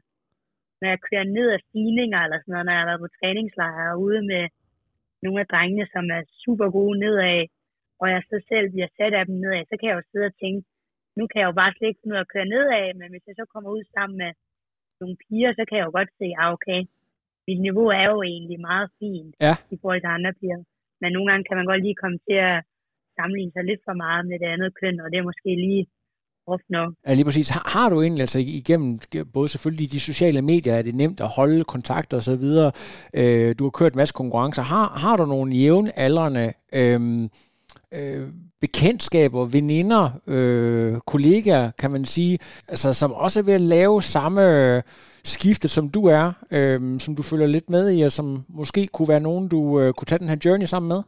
når jeg kører ned ad stigninger eller sådan noget, når jeg har været på træningslejre og ude med nogle af drengene, som er super gode nedad, og jeg så selv bliver sat af dem nedad, så kan jeg jo sidde og tænke, nu kan jeg jo bare slet ikke finde ud af at køre nedad, men hvis jeg så kommer ud sammen med nogle piger, så kan jeg jo godt se, ah, okay, mit niveau er jo egentlig meget fint Ja. i forhold til andre piger. Men nogle gange kan man godt lige komme til at sammenligne sig lidt for meget med det andet køn, og det er måske lige nok. Ja, lige præcis. Har, har du egentlig altså igennem både selvfølgelig de sociale medier, er det nemt at holde kontakt og så videre. Øh, du har kørt en masse konkurrencer. Har, har du nogle jævnaldrende øh, øh, bekendtskaber, veninder, øh, kollegaer, kan man sige, altså, som også er ved at lave samme øh, skifte, som du er, øh, som du følger lidt med i, og som måske kunne være nogen, du øh, kunne tage den her journey sammen med?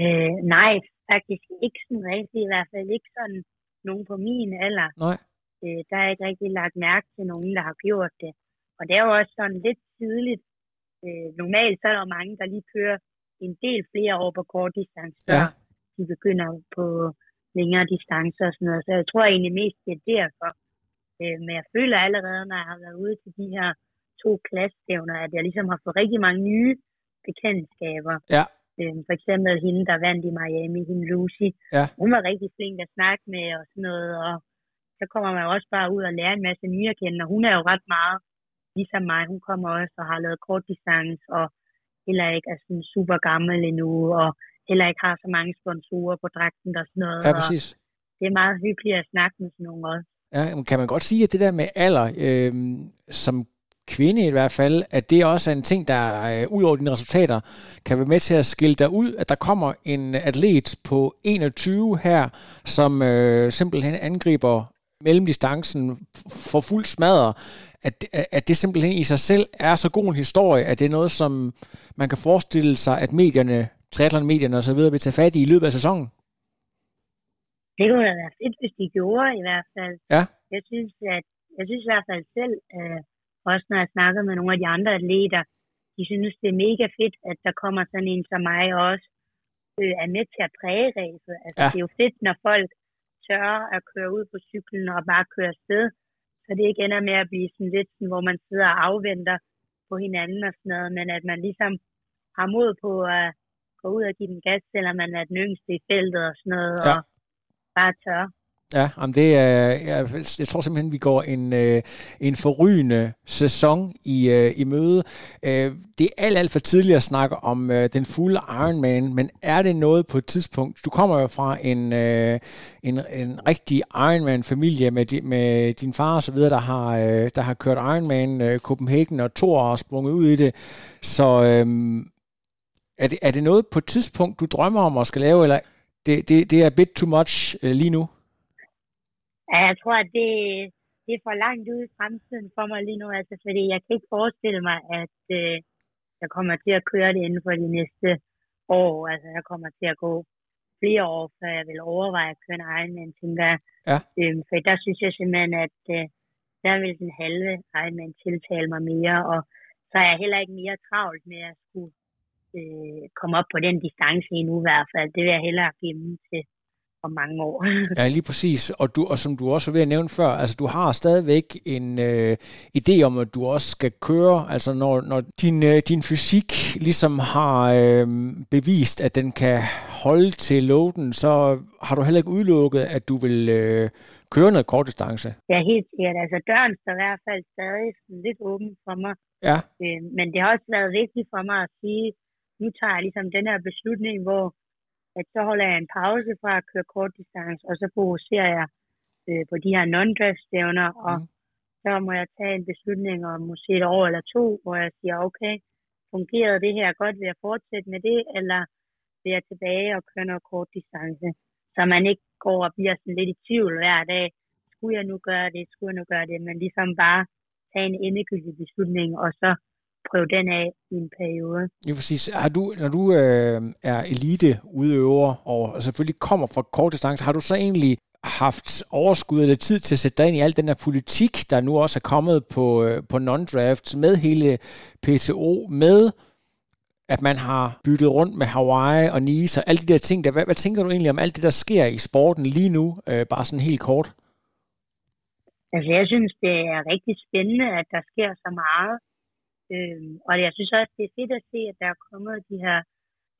Øh, nej, faktisk ikke sådan rigtig, i hvert fald ikke sådan nogen på min alder. Nej. Øh, der er jeg ikke rigtig lagt mærke til nogen, der har gjort det. Og det er jo også sådan lidt tidligt. Øh, normalt så er der jo mange, der lige kører en del flere år på kort distance, Ja. de begynder på længere distancer og sådan noget. Så jeg tror egentlig mest, det er derfor. Øh, men jeg føler allerede, når jeg har været ude til de her to klassestævner, at jeg ligesom har fået rigtig mange nye bekendtskaber. Ja. Øh, for eksempel hende, der vandt i Miami, hende Lucy. Ja. Hun var rigtig flink at snakke med og sådan noget, og så kommer man også bare ud og lærer en masse nye at kende, og hun er jo ret meget ligesom mig. Hun kommer også og har lavet kort distance, og heller ikke er sådan super gammel endnu, og heller ikke har så mange sponsorer på dragten og sådan noget. Ja, og præcis. det er meget hyggeligt at snakke med sådan nogle også. Ja, kan man godt sige, at det der med alder, øh, som kvinde i hvert fald, at det også er en ting, der øh, ud over dine resultater, kan være med til at skille dig ud, at der kommer en atlet på 21 her, som øh, simpelthen angriber mellemdistancen for fuld smadre, at, at det simpelthen i sig selv er så god en historie, at det er noget, som man kan forestille sig, at medierne, triathlon-medierne osv. vil tage fat i i løbet af sæsonen. Det kunne da være fedt, hvis de gjorde i hvert fald. Ja. Jeg synes, at, jeg synes i hvert fald selv, øh, også når jeg snakker med nogle af de andre atleter, de synes, det er mega fedt, at der kommer sådan en som mig også, øh, er med til at præge ræset. Altså, Ja. det er jo fedt, når folk tør at køre ud på cyklen og bare køre afsted, så det ikke ender med at blive sådan lidt, sådan, hvor man sidder og afventer på hinanden og sådan noget, men at man ligesom har mod på at gå ud og give den gas, selvom man er den yngste i feltet og sådan noget, Ja. og bare tør. Ja, jamen det er, jeg, jeg tror simpelthen, vi går en, øh, en forrygende sæson i, øh, i møde. Øh, det er alt, alt for tidligt at snakke om øh, den fulde Ironman, men er det noget på et tidspunkt? Du kommer jo fra en, øh, en, en rigtig Ironman-familie med, di, med din far og så videre, der har, øh, der har kørt Ironman øh, Copenhagen og Thor og sprunget ud i det. Så øh, er, det, er det noget på et tidspunkt, du drømmer om at skal lave, eller det, det, det er a bit too much øh, lige nu? Ja, jeg tror, at det, det er for langt ude i fremtiden for mig lige nu, altså, fordi jeg kan ikke forestille mig, at øh, jeg kommer til at køre det inden for de næste år. Altså, jeg kommer til at gå flere år, før jeg vil overveje at køre en Ironman, tænker jeg. Ja. Øhm, for der synes jeg simpelthen, at øh, der vil den halve Ironman tiltale mig mere, og så er jeg heller ikke mere travlt med at skulle øh, komme op på den distance endnu i hvert fald. Det vil jeg hellere gemme til om mange år. Ja, lige præcis. Og, du, og som du også var ved at nævne før, altså du har stadigvæk en øh, idé om, at du også skal køre, altså når, når din, øh, din fysik ligesom har øh, bevist, at den kan holde til loaden, så har du heller ikke udelukket, at du vil øh, køre noget kortdistance. Ja, helt sikkert. Altså døren står i hvert fald stadig lidt åben for mig. Ja. Øh, men det har også været vigtigt for mig at sige, nu tager jeg ligesom den her beslutning, hvor at så holder jeg en pause fra at køre kort distance, og så fokuserer jeg øh, på de her non-dress stævner, og Mm. så må jeg tage en beslutning om måske et år eller to, hvor jeg siger, okay, fungerede det her godt, vil jeg fortsætte med det, eller vil jeg tilbage og køre noget kort distance, så man ikke går og bliver sådan lidt i tvivl hver dag, skulle jeg nu gøre det, skulle jeg nu gøre det, men ligesom bare tage en endegyldig beslutning, og så prøve den af i en periode. Ja, præcis. Har du, når du øh, er elite udøver og selvfølgelig kommer fra kort distance, har du så egentlig haft overskud eller tid til at sætte dig ind i al den her politik, der nu også er kommet på, øh, på non-draft, med hele PTO, med at man har byttet rundt med Hawaii og Nice og alle de der ting der. Hvad, hvad tænker du egentlig om alt det, der sker i sporten lige nu, øh, bare sådan helt kort? Altså, jeg synes, det er rigtig spændende, at der sker så meget. Øhm, og jeg synes også, det er fedt at se, at der er kommet de her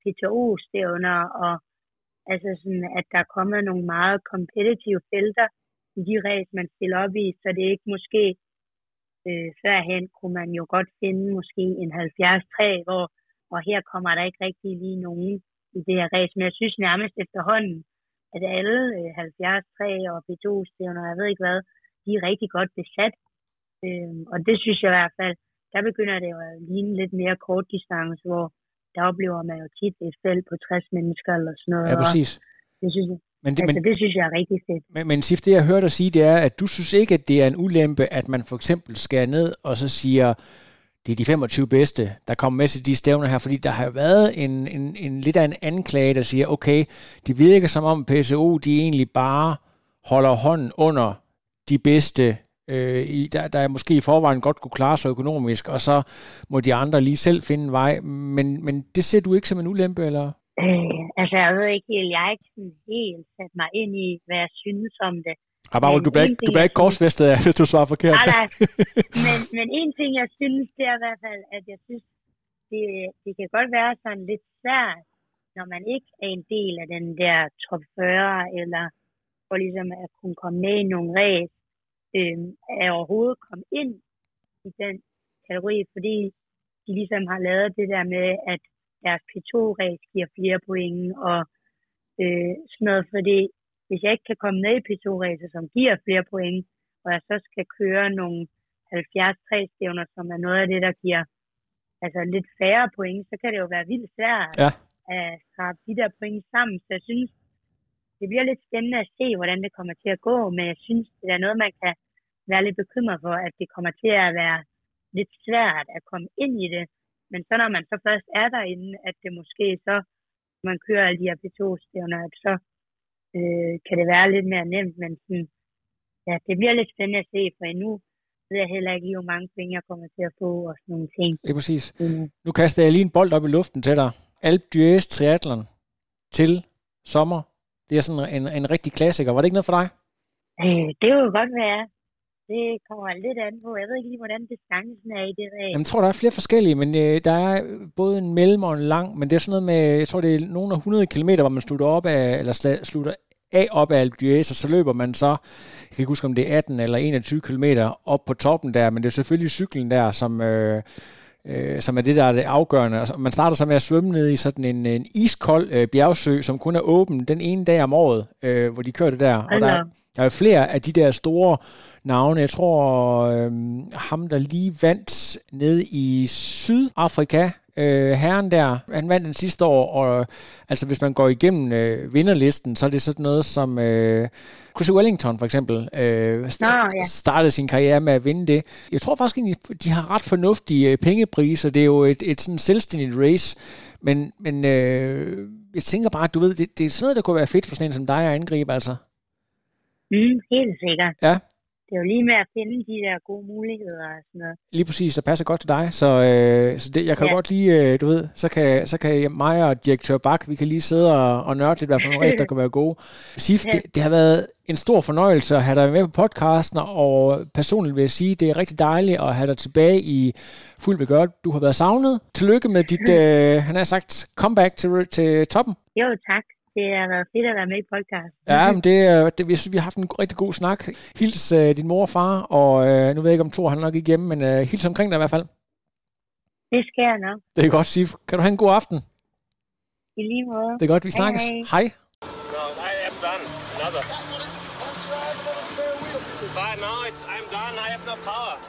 PTO-stævner, og altså sådan, at der er kommet nogle meget kompetitive felter i de ræs, man stiller op i, så det er ikke måske øh, førhen kunne man jo godt finde måske en 70-3, hvor og her kommer der ikke rigtig lige nogen i det her race. Men jeg synes nærmest efterhånden, at alle øh, 70-3 og P2-stævner, jeg ved ikke hvad, de er rigtig godt besat. Øhm, og det synes jeg i hvert fald, der begynder det jo at ligne lidt mere kort distance, hvor der oplever man jo tit et felt på 60 mennesker eller sådan noget. Ja, præcis. Og det synes jeg, Men det, altså, men, det synes jeg er rigtig fedt. men, men Sif, det jeg hørte dig sige, det er, at du synes ikke, at det er en ulempe, at man for eksempel skærer ned og så siger, det er de 25 bedste, der kommer med til de stævner her, fordi der har været en, en, en lidt af en anklage, der siger, okay, det virker som om PSO, de egentlig bare holder hånden under de bedste, øh, i, der, der måske i forvejen godt kunne klare sig økonomisk, og så må de andre lige selv finde en vej. Men, men det ser du ikke som en ulempe, eller? Øh, altså, jeg ved ikke helt, jeg har ikke sådan helt sat mig ind i, hvad jeg synes om det. Abarul, Men du bliver ikke, du bliver ikke korsfæstet af, hvis du svarer forkert. Nej, nej. Men, men en ting, jeg synes, det er i hvert fald, at jeg synes, det, det kan godt være sådan lidt svært, når man ikke er en del af den der top 40, eller for ligesom at kunne komme med i nogle ræs, øh, at overhovedet komme ind i den kategori, fordi de ligesom har lavet det der med, at deres P2-ræs giver flere point, og øh, sådan noget, fordi hvis jeg ikke kan komme med i P2-ræser, som giver flere point, og jeg så skal køre nogle 70 stævner som er noget af det, der giver altså lidt færre point, så kan det jo være vildt svært Ja. at skrabe de der point sammen. Så jeg synes, det bliver lidt spændende at se, hvordan det kommer til at gå, men jeg synes, det er noget, man kan være lidt bekymret for, at det kommer til at være lidt svært at komme ind i det. Men så når man så først er derinde, at det måske så, man kører alle de her P2-stævner, at så øh, kan det være lidt mere nemt, men sådan, ja, det bliver lidt spændende at se, for endnu ved jeg heller ikke lige, hvor mange penge jeg kommer til at få og sådan nogle ting. Det er præcis. endnu. Nu kaster jeg lige en bold op i luften til dig. Alp d'Huez Triathlon til sommer. Det er sådan en, en rigtig klassiker. Var det ikke noget for dig? Øh, det jo godt være. Det kommer lidt an på. Jeg ved ikke lige, hvordan distancen er i det ræs. Jamen, jeg tror, der er flere forskellige, men øh, der er både en mellem og en lang, men det er sådan noget med, jeg tror, det er nogle af 100 km, hvor man slutter op af, eller slutter af op af Alpe d'Huez, og så løber man så, jeg kan ikke huske, om det er 18 eller 21 km op på toppen der, men det er selvfølgelig cyklen der, som, øh, øh, som er det, der er det afgørende. Og Man starter så med at svømme ned i sådan en, en iskold øh, bjergsø, som kun er åben den ene dag om året, øh, hvor de kører det der. Og der, er- der er flere af de der store navne. Jeg tror, øh, ham der lige vandt ned i Sydafrika, øh, herren der, han vandt den sidste år, og altså hvis man går igennem øh, vinderlisten, så er det sådan noget som øh, Chris Wellington for eksempel, øh, st- Nå, ja. startede sin karriere med at vinde det. Jeg tror faktisk egentlig, de har ret fornuftige øh, pengepriser. Det er jo et, et sådan selvstændigt race, men, men øh, jeg tænker bare, at du ved, det, det er sådan noget, der kunne være fedt for sådan en som dig at angribe, altså. Mm, helt sikkert. Ja. Det er jo lige med at finde de der gode muligheder og sådan noget. Lige præcis, der passer godt til dig. Så, øh, så det, jeg kan ja. Godt lige, øh, du ved, så kan, så kan mig og direktør Bak, vi kan lige sidde og, og nørde lidt, hvad for nogle race, der kan være gode. Sif, Ja. det, det har været en stor fornøjelse at have dig med på podcasten, og personligt vil jeg sige, det er rigtig dejligt at have dig tilbage i fuld ved godt. Du har været savnet. Tillykke med dit, øh, han har sagt, comeback til, til toppen. Jo, tak. Det har været fedt at være med i podcast. Ja, men det, er- det, jeg synes, vi har haft en rigtig god snak. Hils øh, din mor og far, og øh, nu ved jeg ikke, om Thor han er nok ikke hjemme, men øh, hils omkring dig i hvert fald. Det skal jeg nok. Det er godt, Sif. Kan du have en god aften? I lige måde. Det er godt, vi snakkes. hej. Hej. No, I done. Another.